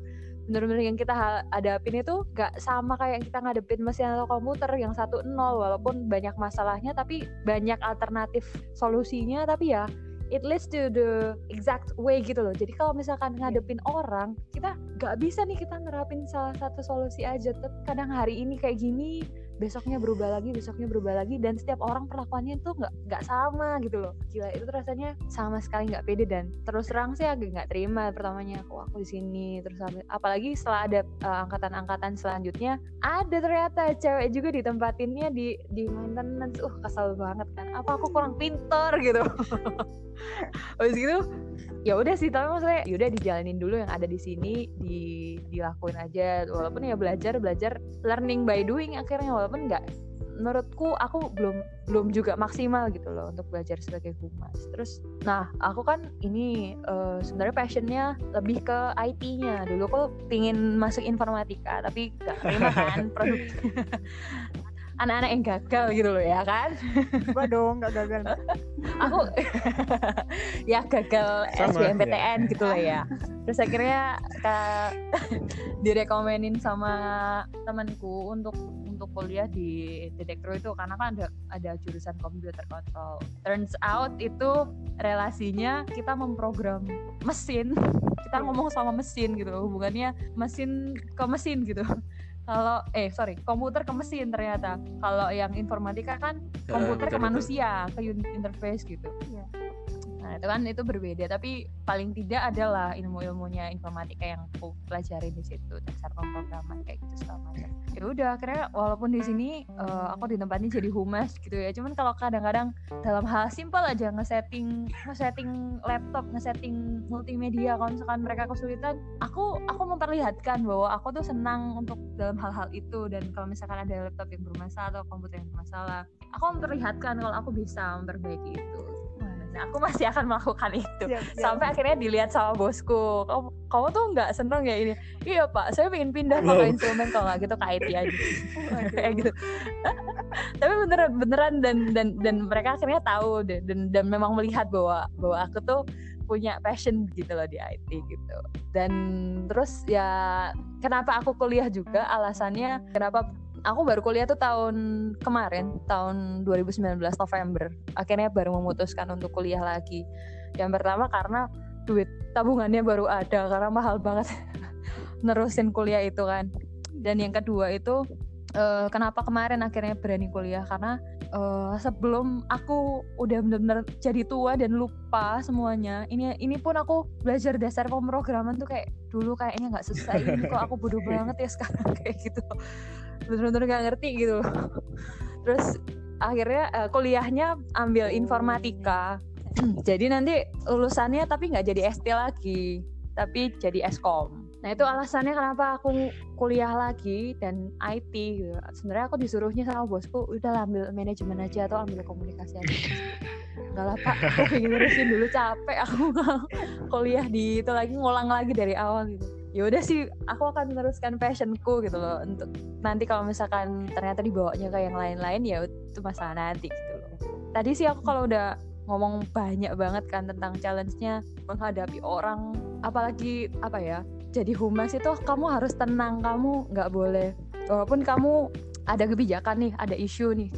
bener-bener yang kita ha- hadapin itu gak sama kayak yang kita ngadepin mesin atau komputer yang satu nol walaupun banyak masalahnya tapi banyak alternatif solusinya. Tapi ya it leads to the exact way gitu loh. Jadi kalau misalkan ngadepin orang kita gak bisa nih kita nerapin salah satu solusi aja. Tapi kadang hari ini kayak gini besoknya berubah lagi besoknya berubah lagi dan setiap orang perlakuannya tuh nggak nggak sama gitu loh. Gila itu rasanya sama sekali nggak pede dan terus terang sih agak nggak terima pertamanya aku aku di sini terus apalagi setelah ada eh, angkatan-angkatan selanjutnya ada ternyata cewek juga ditempatinnya di di maintenance. Uh kesel banget kan apa aku kurang pinter gitu. <laughs> Habis gitu ya udah sih tapi maksudnya yaudah dijalanin dulu yang ada di sini di dilakuin aja. Walaupun ya belajar belajar learning by doing akhirnya walaupun nggak? Menurutku aku belum belum juga maksimal gitu loh untuk belajar sebagai humas. Terus nah aku kan ini eh, sebenarnya passionnya lebih ke IT-nya dulu aku pingin masuk informatika tapi gak terima kan <laughs> produk <laughs> anak-anak yang gagal gitu loh ya kan? Gua dong nggak gagal. aku <laughs> ya gagal Sama, SBMPTN gitu lah ya. Terus akhirnya ke direkomenin sama temanku untuk untuk kuliah di Dedektro itu karena kan ada ada jurusan komputer kontrol. Turns out itu relasinya kita memprogram mesin. <laughs> Kita ngomong sama mesin gitu loh hubungannya mesin ke mesin gitu. <laughs> Kalau eh sorry komputer ke mesin ternyata. Kalau yang informatika kan komputer ke manusia ke unit interface gitu. Iya. Nah itu kan itu berbeda tapi paling tidak adalah ilmu-ilmunya informatika yang aku pelajari di situ dasar pemrograman kayak gitu segala macam. Ya udah akhirnya walaupun di sini eh, aku ditempatin jadi humas gitu ya cuman kalau kadang-kadang dalam hal simpel aja ngesetting ngesetting laptop ngesetting multimedia kalau misalkan mereka kesulitan aku aku memperlihatkan bahwa aku tuh senang untuk dalam hal-hal itu. Dan kalau misalkan ada laptop yang bermasalah atau komputer yang bermasalah aku memperlihatkan kalau aku bisa memperbaiki itu nah aku masih akan melakukan itu. Siap, siap. sampai akhirnya dilihat sama bosku kamu, kamu tuh nggak seneng ya ini? Iya pak saya pengen pindah Wow. instrumen kalau nggak gitu ke IT aja. <laughs> Kayak gitu. Tapi beneran beneran dan dan dan mereka akhirnya tahu deh dan dan memang melihat bahwa bahwa aku tuh punya passion gitu loh di IT gitu. Dan terus ya kenapa aku kuliah juga? Alasannya kenapa aku baru kuliah tuh tahun kemarin tahun 2019 November. Akhirnya baru memutuskan untuk kuliah lagi. Yang pertama karena duit tabungannya baru ada karena mahal banget <laughs> nerusin kuliah itu kan. Dan yang kedua itu eh, kenapa kemarin akhirnya berani kuliah? Karena eh, sebelum aku udah bener-bener jadi tua dan lupa semuanya ini ini pun aku belajar dasar pemrograman tuh kayak dulu kayaknya nggak susah ini kok aku bodoh <laughs> banget ya sekarang? <laughs> Kayak gitu bener-bener gak ngerti gitu. Terus akhirnya eh, kuliahnya ambil informatika. <clears throat> Jadi nanti lulusannya tapi nggak jadi ST lagi tapi jadi Eskom. Nah itu alasannya kenapa aku kuliah lagi dan IT gitu. sebenarnya aku disuruhnya sama bosku udah ambil manajemen aja atau ambil komunikasi aja. Enggak lah pak. Aku pengen ngurusin dulu capek. Aku <laughs> kuliah di itu lagi ngulang lagi dari awal gitu ya udah sih aku akan meneruskan passionku gitu loh. Untuk nanti kalau misalkan ternyata dibawanya ke yang lain-lain ya itu masalah nanti gitu loh. Tadi sih aku kalau udah ngomong banyak banget kan tentang challenge-nya menghadapi orang apalagi apa ya jadi humas itu kamu harus tenang kamu nggak boleh. Walaupun kamu ada kebijakan nih ada isu nih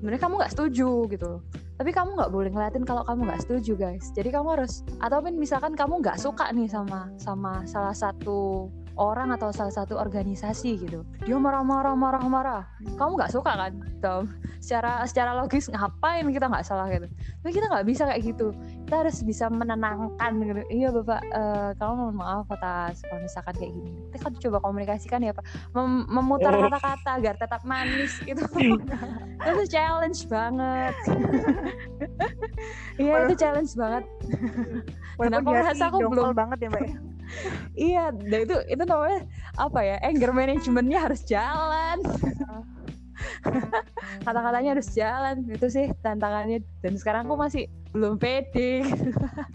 sebenarnya kamu nggak setuju gitu tapi kamu nggak boleh ngeliatin kalau kamu nggak setuju guys. Jadi kamu harus ataupun misalkan kamu nggak suka nih sama sama salah satu orang atau salah satu organisasi gitu. Dia marah-marah marah-marah. Kamu nggak suka kan Tuh, secara secara logis ngapain kita nggak salah gitu? Tapi kita nggak bisa kayak gitu. Kita harus bisa menenangkan gitu. Iya bapak eh, kamu mohon maaf atas kalau misalkan kayak gini. Kita kan coba komunikasikan ya pak. Mem- memutar Oh. kata-kata agar tetap manis gitu. <laughs> Itu challenge banget. <laughs> Iya itu challenge banget. Walaupun Kenapa hati merasa aku belum- banget ya mbak ya. Iya dan itu itu namanya apa ya anger managementnya harus jalan. <laughs> Kata-katanya harus jalan itu sih tantangannya. Dan sekarang aku masih belum pede.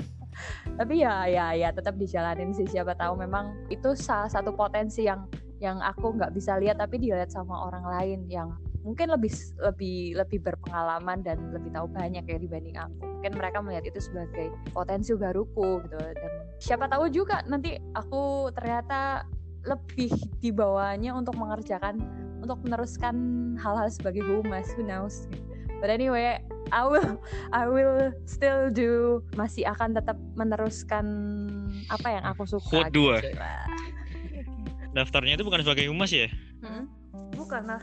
<laughs> Tapi ya ya ya tetap dijalanin sih. Siapa tahu memang itu salah satu potensi yang yang aku nggak bisa lihat tapi dilihat sama orang lain yang mungkin lebih lebih lebih berpengalaman dan lebih tahu banyak ya dibanding aku mungkin mereka melihat itu sebagai potensi baruku gitu dan siapa tahu juga nanti aku ternyata lebih dibawanya untuk mengerjakan untuk meneruskan hal-hal sebagai humas who knows but anyway I will I will still do masih akan tetap meneruskan apa yang aku suka Quote dua. gitu. <laughs> Daftarnya itu bukan sebagai humas ya? Hmm? bukan lah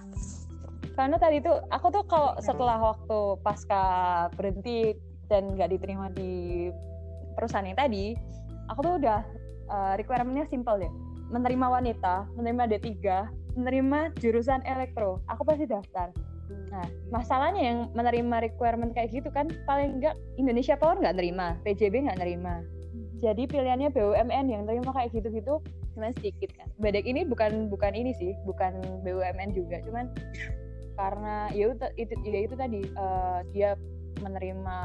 karena tadi tuh aku tuh kalau setelah waktu pasca berhenti dan nggak diterima di perusahaan yang tadi aku tuh udah uh, requirementnya simple deh. Menerima wanita menerima D3 menerima jurusan elektro. Aku pasti daftar. Nah masalahnya yang menerima requirement kayak gitu kan paling enggak Indonesia Power nggak nerima PJB nggak nerima. Jadi pilihannya BUMN yang terima kayak gitu-gitu cuma sedikit kan. Bedek ini bukan bukan ini sih bukan BUMN juga cuman karena ya itu itu ya itu tadi uh, dia menerima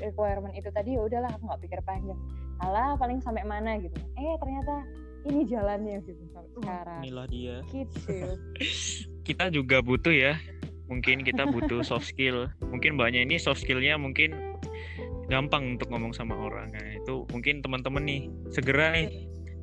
requirement itu tadi ya udahlah aku nggak pikir panjang. Alah paling sampai mana gitu. Eh ternyata ini jalannya gitu sampai sekarang. inilah dia. Gitu. <laughs> Kita juga butuh ya. Mungkin kita butuh soft skill. Mungkin banyak ini soft skillnya mungkin gampang untuk ngomong sama orang. Nah itu mungkin teman-teman nih segera nih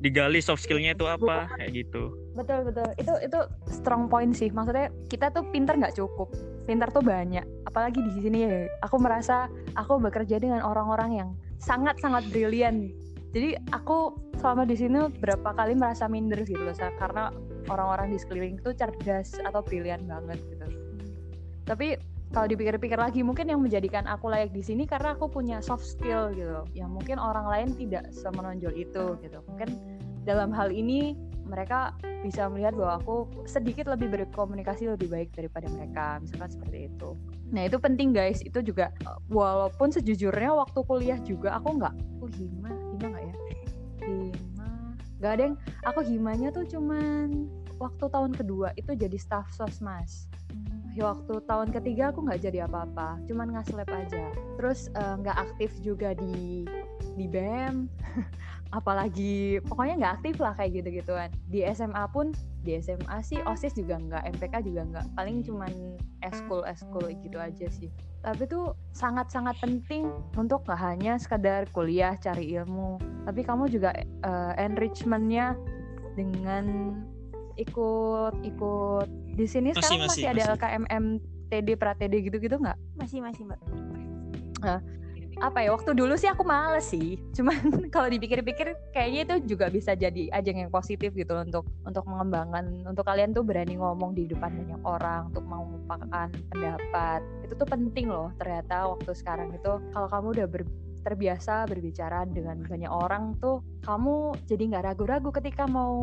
digali soft skillnya itu apa kayak gitu. Betul betul. Itu itu strong point sih. Maksudnya kita tuh pinter nggak cukup. Pinter tuh banyak. Apalagi di sini ya aku merasa aku bekerja dengan orang-orang yang sangat sangat brilian jadi aku selama di sini berapa kali merasa minder gitu loh karena orang-orang di sekeliling itu cerdas atau brilian banget gitu. Tapi kalau dipikir-pikir lagi mungkin yang menjadikan aku layak di sini karena aku punya soft skill gitu. Yang mungkin orang lain tidak semenonjol itu gitu. Mungkin dalam hal ini mereka bisa melihat bahwa aku sedikit lebih berkomunikasi lebih baik daripada mereka misalkan seperti itu. Nah itu penting guys. Itu juga walaupun sejujurnya waktu kuliah juga aku nggak oh hima hima nggak ya? Hima. Nggak ada yang aku himanya tuh cuman waktu tahun kedua itu jadi staff sosmas waktu tahun ketiga aku nggak jadi apa-apa cuman ngaslep aja. Terus eh, nggak uh, aktif juga di di bem <laughs> apalagi pokoknya nggak aktif lah kayak gitu gituan di SMA pun di SMA sih osis juga nggak MPK juga nggak. Paling cuman eskul eskul gitu aja sih. Tapi tuh sangat-sangat penting untuk gak hanya sekadar kuliah cari ilmu tapi kamu juga uh, enrichmentnya dengan ikut ikut di sini masih, sekarang masih, masih, ada masih. LKMM TD Pratd gitu-gitu nggak? Masih masih mbak. Nah, apa ya waktu dulu sih aku males sih <laughs> cuman kalau dipikir-pikir kayaknya itu juga bisa jadi ajang yang positif gitu loh untuk untuk mengembangkan untuk kalian tuh berani ngomong di depan banyak orang untuk mengungkapkan pendapat itu tuh penting loh ternyata waktu sekarang itu kalau kamu udah ber, terbiasa berbicara dengan banyak orang tuh kamu jadi nggak ragu-ragu ketika mau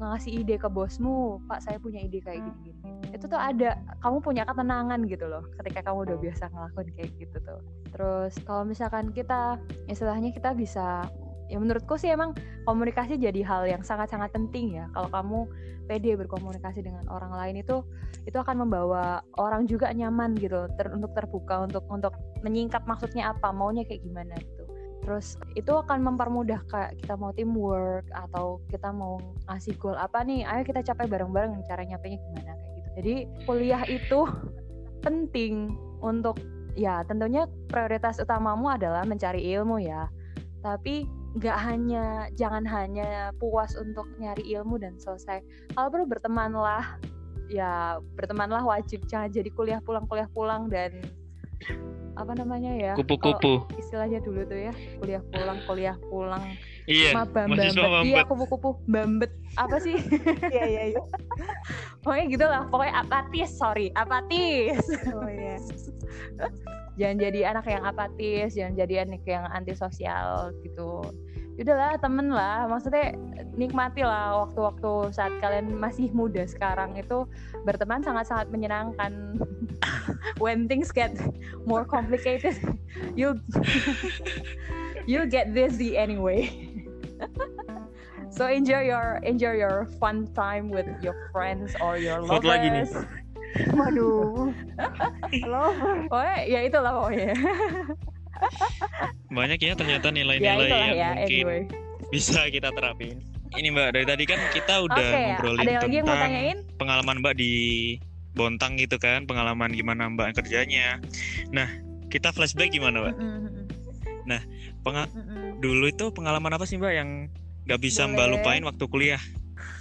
ngasih ide ke bosmu pak saya punya ide kayak gini-gini itu tuh ada kamu punya ketenangan gitu loh ketika kamu udah biasa ngelakuin kayak gitu tuh. Terus kalau misalkan kita istilahnya kita bisa ya menurutku sih emang komunikasi jadi hal yang sangat-sangat penting ya. Kalau kamu pede berkomunikasi dengan orang lain itu itu akan membawa orang juga nyaman gitu ter, untuk terbuka untuk untuk menyingkap maksudnya apa maunya kayak gimana gitu. Terus itu akan mempermudah kayak kita mau teamwork atau kita mau ngasih goal apa nih ayo kita capai bareng-bareng cara nyapainya gimana kayak gitu. Jadi kuliah itu <laughs> penting untuk ya tentunya prioritas utamamu adalah mencari ilmu ya. Tapi nggak hanya jangan hanya puas untuk nyari ilmu dan selesai. Kalau perlu bertemanlah ya bertemanlah wajib. Jangan jadi kuliah pulang kuliah pulang dan apa namanya ya kupu-kupu. istilahnya dulu tuh ya kuliah pulang kuliah pulang. Iya mahasiswa mbambet iya kupu-kupu bambet. Apa sih? Iya iya iya. <laughs> pokoknya gitu lah pokoknya apatis sorry apatis. Oh iya. <laughs> jangan jadi anak yang apatis jangan jadi anak yang antisosial gitu udahlah temen lah maksudnya nikmati lah waktu-waktu saat kalian masih muda sekarang itu berteman sangat-sangat menyenangkan <laughs> when things get more complicated <laughs> you'll you'll <laughs> get busy anyway so enjoy your enjoy your fun time with your friends or your Vote lovers lagi nih. Waduh. Halo. pokoknya ya itulah pokoknya banyak ya ternyata ya nilai-nilai itulah yang ya mungkin anyway. bisa kita terapin. Ini mbak dari tadi kan kita udah Oke, ya. ngobrolin ada yang lagi yang mau tentang tanyain? pengalaman mbak di Bontang gitu kan pengalaman gimana mbak kerjanya. Nah kita flashback gimana mbak? Mm-mm, Penga- dulu itu pengalaman apa sih mbak yang nggak bisa mbak Boleh. lupain waktu kuliah?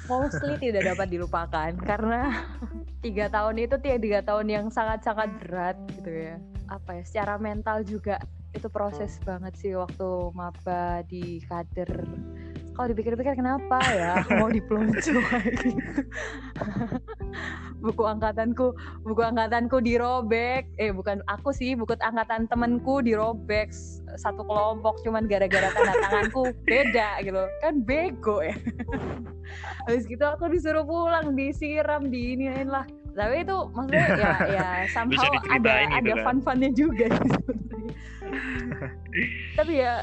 Mostly tidak <laughs> dapat dilupakan karena <laughs> tiga tahun itu tiga tahun yang sangat sangat berat gitu ya. Apa ya secara mental juga itu proses banget sih waktu maba di kader. Kalau dipikir-pikir kenapa ya? Aku <laughs> mau gitu <laughs> buku angkatanku buku angkatanku dirobek. Eh bukan aku sih buku angkatan temenku dirobek. Satu kelompok cuman gara-gara tanda tanganku <laughs> beda gitu. Kan bego ya. Habis gitu aku disuruh pulang disiram diiniin lah tapi itu maksudnya ya ya somehow ada gitu ada kan. fun-funnya juga sih sebenarnya. <laughs> tapi ya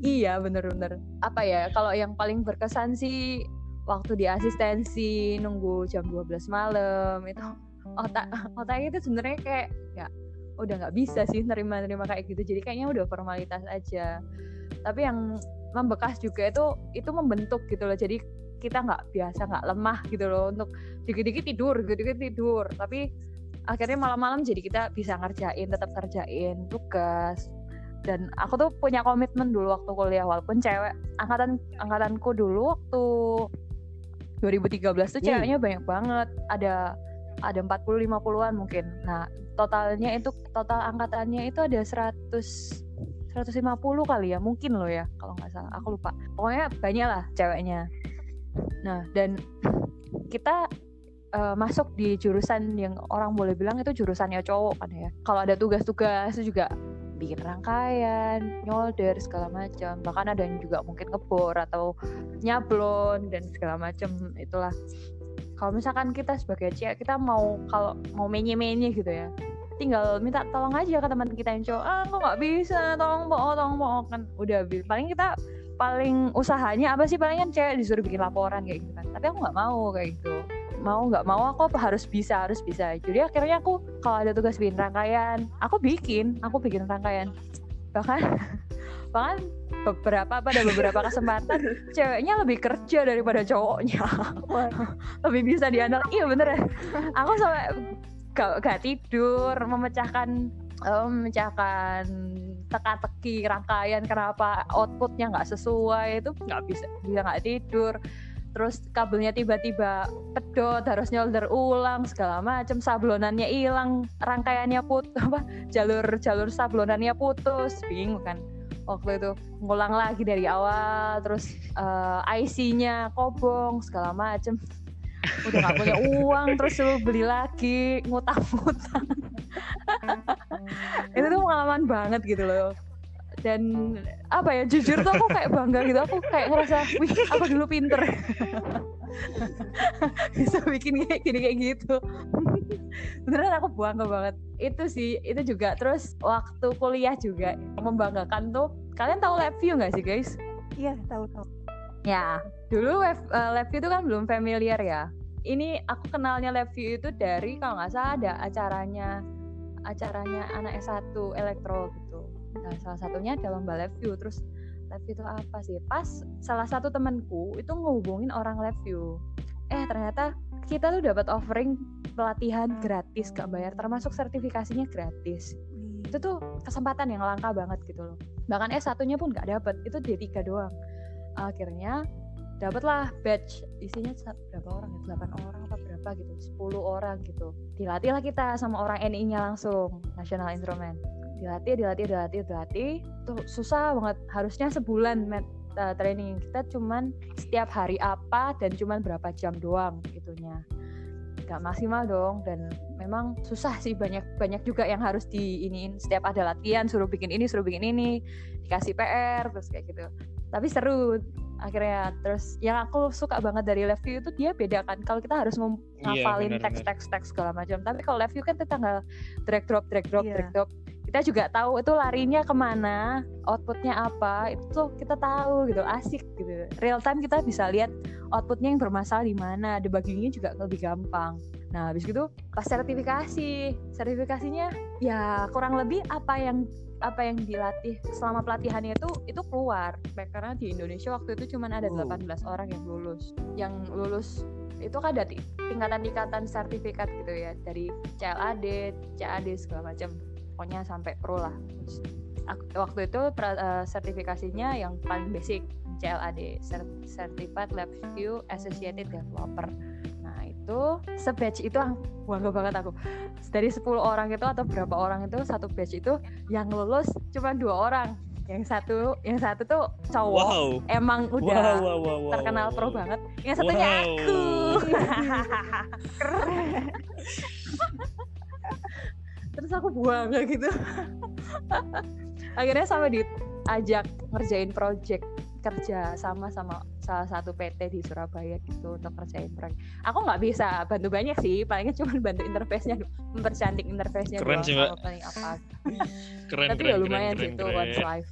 iya bener-bener apa ya kalau yang paling berkesan sih waktu di asistensi nunggu jam 12 malam itu otak otaknya itu sebenarnya kayak ya udah nggak bisa sih nerima-nerima kayak gitu. Jadi kayaknya udah formalitas aja. Tapi yang membekas juga itu itu membentuk gitu loh. Jadi kita nggak biasa nggak lemah gitu loh untuk dikit-dikit tidur dikit-dikit tidur tapi akhirnya malam-malam jadi kita bisa ngerjain tetap ngerjain tugas dan aku tuh punya komitmen dulu waktu kuliah walaupun cewek angkatan angkatanku dulu waktu 2013 tuh ceweknya banyak banget ada ada 40 50-an mungkin. Nah, totalnya itu total angkatannya itu ada 100 150 kali ya, mungkin loh ya kalau nggak salah. Aku lupa. Pokoknya banyak lah ceweknya. Nah, dan kita eh, masuk di jurusan yang orang boleh bilang itu jurusannya cowok kan ya. Kalau ada tugas-tugas itu juga bikin rangkaian, nyolder segala macam. Bahkan ada yang juga mungkin ngebor atau nyablon dan segala macam itulah kalau misalkan kita sebagai cewek kita mau kalau mau menye-menye gitu ya tinggal minta tolong aja ke teman kita yang cowok ah kok nggak bisa tolong bohong tolong bohong kan udah paling kita paling usahanya apa sih? Paling kan cewek disuruh bikin laporan kayak gitu kan. Tapi aku nggak mau kayak gitu. Mau nggak mau aku harus bisa harus bisa. Jadi akhirnya aku kalau ada tugas bikin rangkaian aku bikin. Aku bikin rangkaian. Bahkan <laughs> bahkan beberapa pada beberapa kesempatan <laughs> ceweknya lebih kerja daripada cowoknya. <laughs> Lebih bisa diandal iya bener ya. Aku sampai gak, gak tidur memecahkan eh, memecahkan teka-teki rangkaian kenapa outputnya nggak sesuai itu nggak bisa bisa nggak tidur. Terus kabelnya tiba-tiba pedot harus nyolder ulang segala macam sablonannya hilang rangkaiannya put <laughs> apa jalur jalur sablonannya putus. Bingung kan waktu itu ngulang lagi dari awal terus eh, IC-nya kobong segala macem udah gak punya uang terus suruh beli lagi ngutang-ngutang. Itu tuh pengalaman banget gitu loh. Dan apa ya jujur tuh aku kayak bangga gitu. Aku kayak ngerasa wih aku dulu pinter. <laughs> Bisa bikin kayak gini kayak gitu. Beneran aku bangga banget. Itu sih itu juga. Terus waktu kuliah juga membanggakan tuh kalian tahu lab view nggak sih guys? Iya, tahu tahu. Ya, dulu web, eh, LabVIEW itu kan belum familiar ya. Ini aku kenalnya LabVIEW itu dari kalau nggak salah ada acaranya acaranya anak S1 elektro gitu. Nah, salah satunya ada lomba LabVIEW. Terus LabVIEW itu apa sih? Pas salah satu temanku itu ngehubungin orang LabVIEW. Eh, ternyata kita tuh dapat offering pelatihan gratis gak bayar termasuk sertifikasinya gratis itu tuh kesempatan yang langka banget gitu loh bahkan S satunya pun nggak dapet itu D3 doang akhirnya dapatlah batch isinya berapa orang ya? 8 orang apa berapa gitu 10 orang gitu. Dilatih lah kita sama orang NI nya langsung National Instrument. Dilatih dilatih dilatih dilatih. Tuh susah banget. Harusnya sebulan met, uh, training. Kita cuman setiap hari apa dan cuman berapa jam doang itunya. Nggak maksimal dong dan memang susah sih. Banyak banyak juga yang harus diiniin setiap ada latihan suruh bikin ini suruh bikin ini. Dikasih PR terus kayak gitu tapi seru akhirnya. Terus yang aku suka banget dari live view itu dia beda kan. Kalau kita harus Iya, ngafalin benar, teks teks teks segala macam. Tapi kalau live view kan kita tinggal drag drop drag drop Iya. drag drop. Kita juga tahu itu larinya ke mana outputnya apa itu tuh kita tahu gitu. Asik gitu. Real time kita bisa lihat outputnya yang bermasalah di mana debuggingnya juga lebih gampang. Nah habis gitu pas sertifikasi. Sertifikasinya ya kurang lebih apa yang apa yang dilatih selama pelatihannya itu itu keluar. Karena di Indonesia waktu itu cuma ada Oh. 18 orang yang lulus. Yang lulus itu kan ada ti- tingkatan-tingkatan sertifikat gitu ya. Dari CLAD, CAD segala macam. Pokoknya sampai pro lah. Ak- waktu itu pra- eh, sertifikasinya yang paling basic CLAD Cert- Certified Lab View Associated Developer itu sebatch itu ang- bangga banget aku. Dari 10 orang itu atau berapa orang itu satu batch itu yang lulus cuma dua orang. Yang satu yang satu tuh cowok. Wow. emang udah wow, wow, wow, wow, terkenal wow, pro wow. banget. Yang satunya Wow. aku. <laughs> Terus aku buang kayak gitu. <laughs> Akhirnya sama diajak ngerjain project kerja sama sama salah satu PT di Surabaya gitu untuk kerjain proyek. Aku nggak bisa bantu banyak sih, palingnya cuma bantu interface-nya, mempercantik interface-nya Keren sih, Mbak. paling apa. <laughs> Keren, Tapi keren, ya lumayan keren, sih keren, itu keren. once life.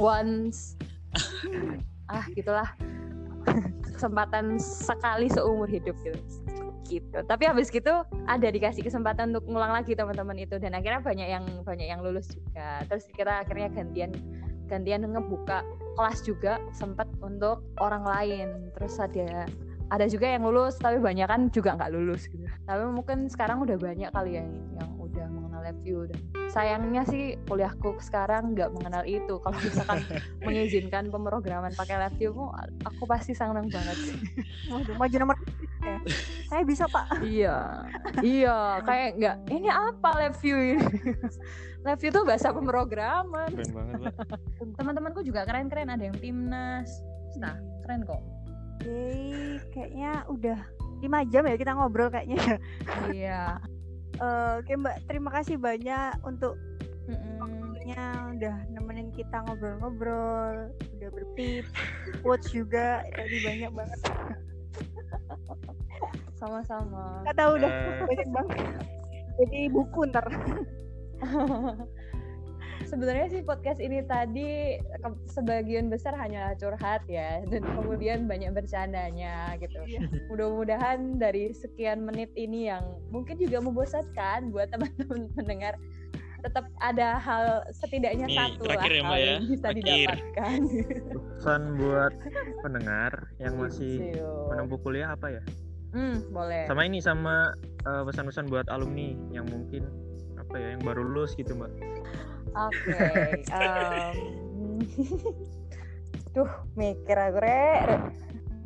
Once ah gitulah <laughs> kesempatan sekali seumur hidup gitu gitu tapi habis gitu ada dikasih kesempatan untuk ngulang lagi teman-teman itu dan akhirnya banyak yang banyak yang lulus juga terus kita akhirnya gantian gantian ngebuka kelas juga sempat untuk orang lain. Terus ada ada juga yang lulus tapi banyak kan juga nggak lulus gitu. Tapi mungkin sekarang udah banyak kali yang yang udah mengenal LabVIEW dan sayangnya sih kuliahku sekarang nggak mengenal itu. Kalau misalkan <laughs> mengizinkan pemrograman pakai LabVIEW aku pasti senang banget sih. Waduh, maju nomor ya. Saya bisa pak. iya. Iya kayak nggak ini apa LabVIEW ini? <laughs> LabVIEW tuh bahasa pemrograman. Keren banget, <laughs> teman-temanku juga keren-keren ada yang timnas. Nah keren kok. Oke, kayaknya udah lima jam ya kita ngobrol kayaknya. iya Eh, Oke Mbak, terima kasih banyak untuk waktunya udah nemenin kita ngobrol-ngobrol, udah bertips, quotes juga tadi banyak banget. <laughs> sama-sama tahu udah Eh. banyak banget. Jadi buku ntar. <laughs> sebenarnya sih podcast ini tadi ke- sebagian besar hanya curhat ya dan kemudian banyak bercandanya gitu. Iya. Mudah-mudahan dari sekian menit ini yang mungkin juga membosankan buat teman-teman mendengar tetap ada hal setidaknya Ini satu lah ya, hal ya. yang bisa Terakhir. didapatkan. pesan buat pendengar yang masih menempuh kuliah apa ya Hmm, boleh. sama ini sama eh, pesan-pesan buat alumni yang mungkin apa ya yang baru lulus gitu mbak Oke. <laughs> Duh, mikir aku Re.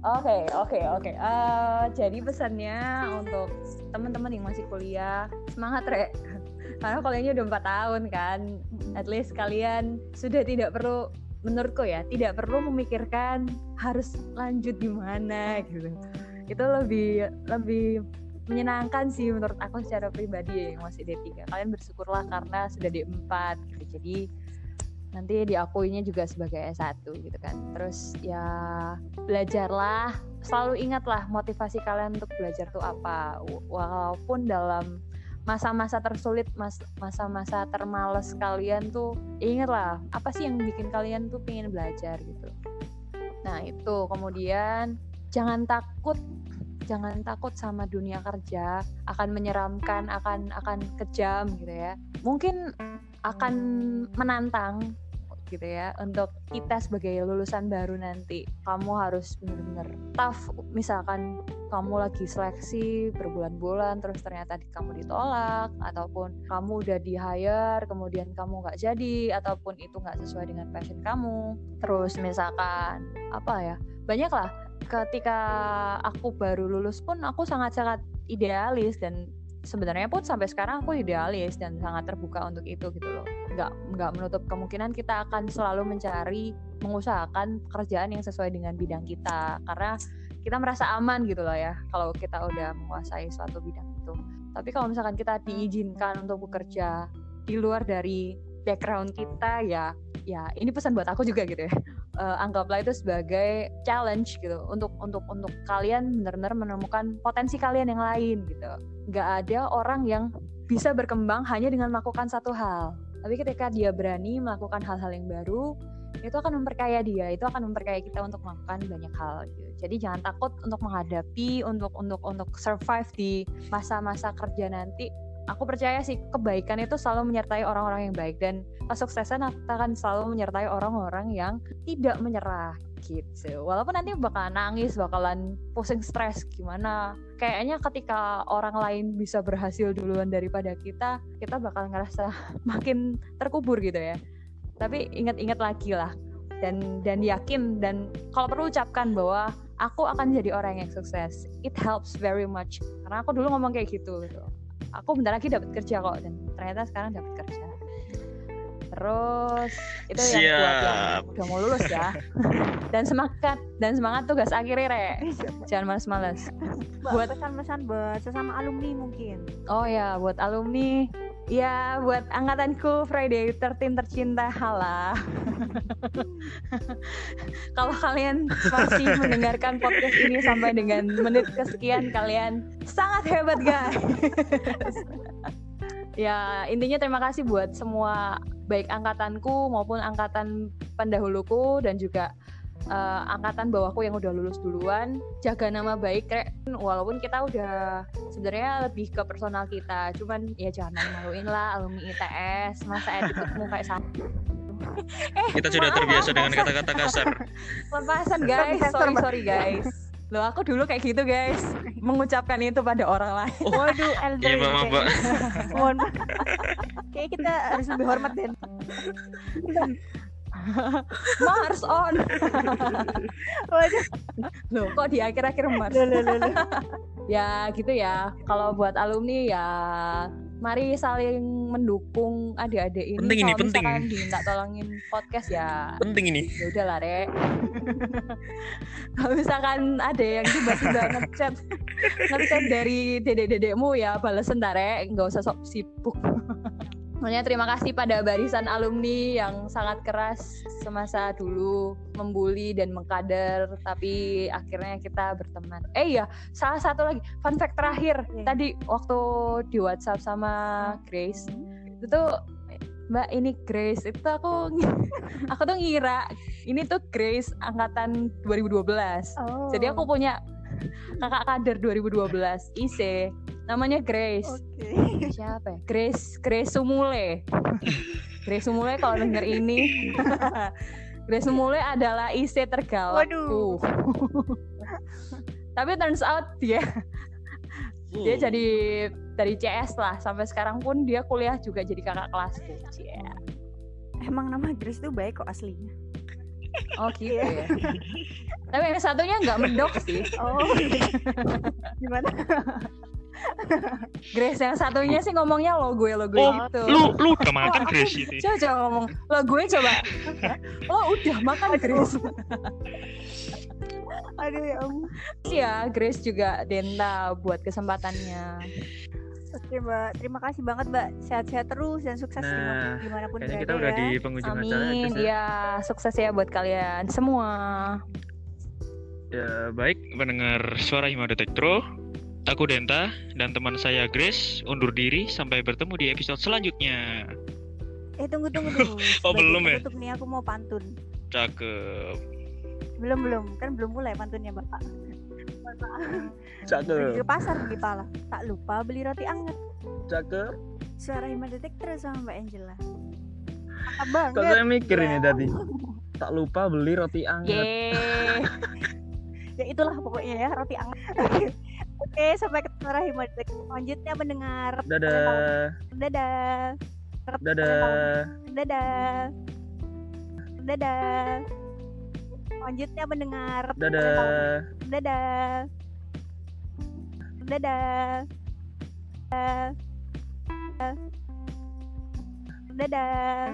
Oke, oke, oke. Eh, jadi pesannya untuk teman-teman yang masih kuliah, semangat, Re. Karena kuliahnya udah empat tahun kan. At least kalian sudah tidak perlu menurutku ya, tidak perlu memikirkan harus lanjut di mana gitu. Itu lebih lebih menyenangkan sih menurut aku secara pribadi yang masih D3 kalian bersyukurlah karena sudah D4 gitu. Jadi nanti diakuinya juga sebagai S1 gitu kan. Terus ya belajarlah. Selalu ingatlah motivasi kalian untuk belajar tuh apa. Walaupun dalam masa-masa tersulit mas- masa-masa termales kalian tuh ingatlah apa sih yang bikin kalian tuh pengen belajar gitu. Nah itu. Kemudian jangan takut jangan takut sama dunia kerja akan menyeramkan akan akan kejam gitu ya. Mungkin akan menantang gitu ya untuk kita sebagai lulusan baru nanti. Kamu harus bener-bener tough misalkan kamu lagi seleksi berbulan-bulan terus ternyata kamu ditolak ataupun kamu udah di hire kemudian kamu nggak jadi ataupun itu nggak sesuai dengan passion kamu. Terus misalkan apa ya banyak lah ketika aku baru lulus pun aku sangat-sangat idealis dan sebenarnya pun sampai sekarang aku idealis dan sangat terbuka untuk itu gitu loh. Nggak nggak menutup kemungkinan kita akan selalu mencari mengusahakan pekerjaan yang sesuai dengan bidang kita. Karena kita merasa aman gitu loh ya kalau kita udah menguasai suatu bidang itu. Tapi kalau misalkan kita diizinkan untuk bekerja di luar dari background kita ya ya ini pesan buat aku juga gitu ya. <laughs> Eh, anggaplah itu sebagai challenge gitu untuk untuk untuk kalian benar-benar menemukan potensi kalian yang lain gitu. Nggak ada orang yang bisa berkembang hanya dengan melakukan satu hal. Tapi ketika dia berani melakukan hal-hal yang baru itu akan memperkaya dia itu akan memperkaya kita untuk melakukan banyak hal gitu. jadi jangan takut untuk menghadapi untuk untuk untuk survive di masa-masa kerja nanti aku percaya sih kebaikan itu selalu menyertai orang-orang yang baik dan kesuksesan akan selalu menyertai orang-orang yang tidak menyerah gitu. Walaupun nanti bakalan nangis bakalan pusing stres gimana. Kayaknya ketika orang lain bisa berhasil duluan daripada kita kita bakal ngerasa <laughs> makin terkubur gitu ya. Tapi ingat-ingat lagi lah dan dan yakin dan kalau perlu ucapkan bahwa aku akan jadi orang yang sukses. It helps very much. Karena aku dulu ngomong kayak gitu gitu aku bentar lagi dapat kerja kok dan ternyata sekarang dapat kerja Terus itu yang buat yang Siap. udah mau lulus ya. <laughs> dan semangat dan semangat tugas akhirnya rek. Jangan males-males. buat Buat- pesan-pesan buat sesama alumni mungkin Oh ya, buat alumni, ya buat angkatanku Friday 13 tercinta, halah. <laughs> Kalau kalian masih mendengarkan podcast ini sampai dengan menit kesekian, kalian sangat hebat guys. <laughs> ya intinya terima kasih buat semua baik angkatanku maupun angkatan pendahuluku dan juga eh, angkatan bawahku yang udah lulus duluan jaga nama baik Rek. walaupun kita udah sebenarnya lebih ke personal kita cuman ya jangan malu-maluin lah alumni ITS masa attitude-mu kayak sama. <laughs> Kita sudah terbiasa dengan kata-kata kasar. <laughs> lepasan guys. Sorry sorry guys. Loh aku dulu kayak gitu guys. Mengucapkan itu pada orang lain. Waduh <laughs> Iya, elder maaf, Mbak. mohon maaf. kayak kita harus lebih hormat dan Mars on. Waduh. Loh kok di akhir-akhir Mars? Loh, loh, loh, loh. ya gitu ya. Kalau buat alumni ya mari saling mendukung adik-adik ini. Penting ini, kalau penting. diminta tolongin podcast ya. Penting ini. ya udah lah rek. Kalau misalkan ada yang tiba-tiba <laughs> ngechat ngechat dari dedek-dedekmu ya bales ntar rek. Nggak usah sok sibuk Makanya terima kasih pada barisan alumni yang sangat keras semasa dulu membuli dan mengkader tapi akhirnya kita berteman. Eh iya, salah satu lagi fun fact terakhir Iya. tadi waktu di WhatsApp sama Grace itu tuh Mbak ini Grace itu aku <laughs> aku tuh ngira ini tuh Grace angkatan 2012. oh Jadi aku punya <laughs> kakak kader 2012 IC namanya Grace. oke Siapa ya? Grace Grace Sumule. Grace Sumule kalau denger ini <laughs> Grace Sumule adalah IC tergalakku. Tapi turns out dia dia jadi dari CS lah sampai sekarang pun dia kuliah juga jadi kakak kelasku. Cie. emang nama Grace itu baik kok aslinya Oh gitu ya. Tapi yang satunya nggak mendok sih. oh gimana Grace yang satunya sih ngomongnya lo gue lo gue Oh, gitu. Lu lu udah makan aku- Grace itu. Coba coba ngomong lo gue coba. Lo udah makan Grace. aduh ya ampun ya Grace juga Denta buat kesempatannya. Oke mbak terima kasih banget mbak sehat-sehat terus dan sukses Nah, dimana- di mana pun berada kita udah ya. di penghujung acara Amin. Ya. Sukses ya buat kalian semua. Ya, baik pendengar suara Hima Detektro. Aku Denta dan teman saya Grace undur diri sampai bertemu di episode selanjutnya. eh tunggu tunggu tunggu <laughs> Oh, Sebagai belum ya? penutup nih aku mau pantun Cakep. belum belum kan belum mulai pantunnya bapak Cakep, ke pasar beli pala tak lupa beli roti anget cakep. suara Hima Detektor sama Mbak Angela banget Kok saya mikir ini tadi. Tak lupa beli roti anget. Yeay. <laughs> ya itulah pokoknya ya roti anget <laughs> oke sampai ketemu suara Hima Detektor selanjutnya mendengar Dadah. dadah Dadah. dadah dadah selanjutnya mendengar. Dadah. dadah. Dadah. Dadah.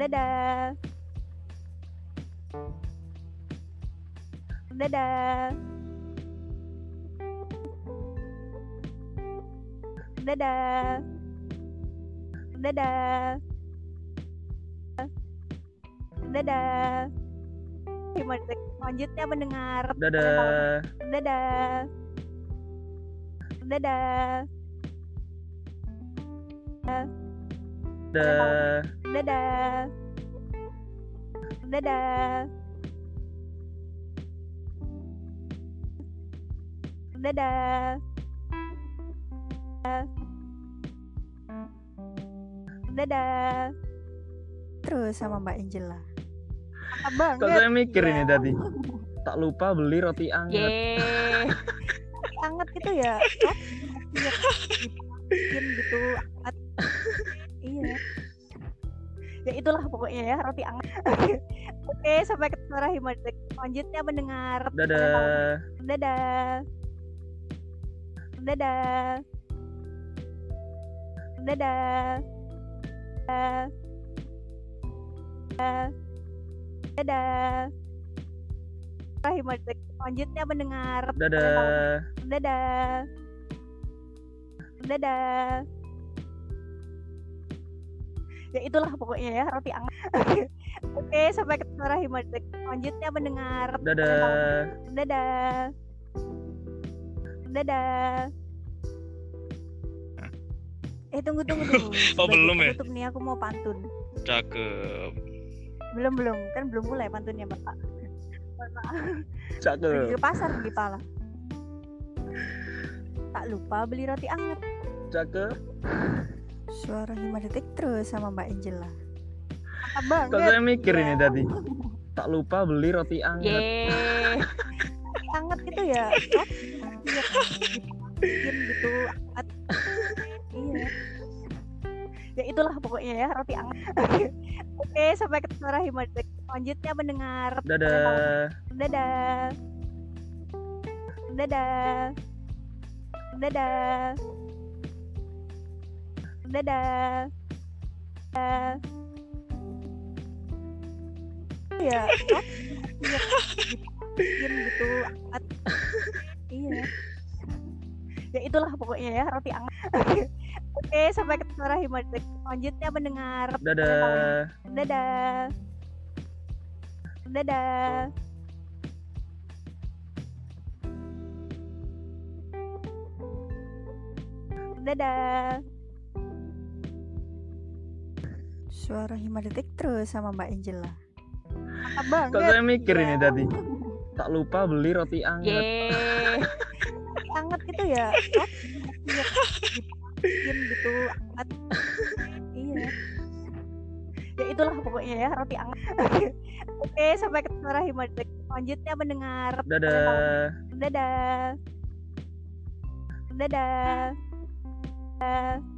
Dadah. Dadah. Dadah. Dadah. Dadah Gimana selanjutnya mendengar Dadah. dadah. Dadah. Dadah. dadah. Dadah. Dadah. Dadah. Terus sama Mbak Angela Kok saya mikir Ya. ini tadi. Tak lupa beli roti anget. Yeay. anget gitu ya Iya, bikin gitu anget. iya ya itulah pokoknya ya roti anget oke sampai ketemu Rahimadek selanjutnya mendengar Dadah. dadah dadah dadah dadah dadah Rahimatik selanjutnya mendengar dadah. Dadah. Dadah. Ya itulah pokoknya ya roti anget. <laughs> Oke sampai ketemu Rahimatik selanjutnya mendengar dadah. Dadah. Dadah. Eh tunggu tunggu tunggu. <laughs> Oh, Sebagai belum ya? penutup nih aku mau pantun. Cakep. Belum belum. Kan belum mulai pantunnya bapak pergi cakep ke pasar beli pala. Tak lupa beli roti anget. Cakep suara himadetik terus sama mbak Angela banget. Kok saya mikir ini Ya. tadi? Tak lupa beli roti anget. Roti anget gitu ya roti gitu ya itulah pokoknya ya roti anget oke sampai ketemu Rahimadetik selanjutnya mendengar dadah dadah dadah dadah dadah dadah ya oh, iya bikin gitu iya ya itulah pokoknya ya roti anget. Oke sampai ketemu Rahimadetik selanjutnya mendengar dadah. dadah. Dadah. Dadah. Suara himadetik terus sama Mbak Angela. Kok saya mikir ini Ya. tadi? Tak lupa beli roti anget. Yeay. <laughs> anget gitu ya. Iya. Gitu anget iya. Ya itulah pokoknya ya roti anget. Oke sampai ketemu Rahima selanjutnya mendengar. Dadah. Dadah. Dadah. Dadah.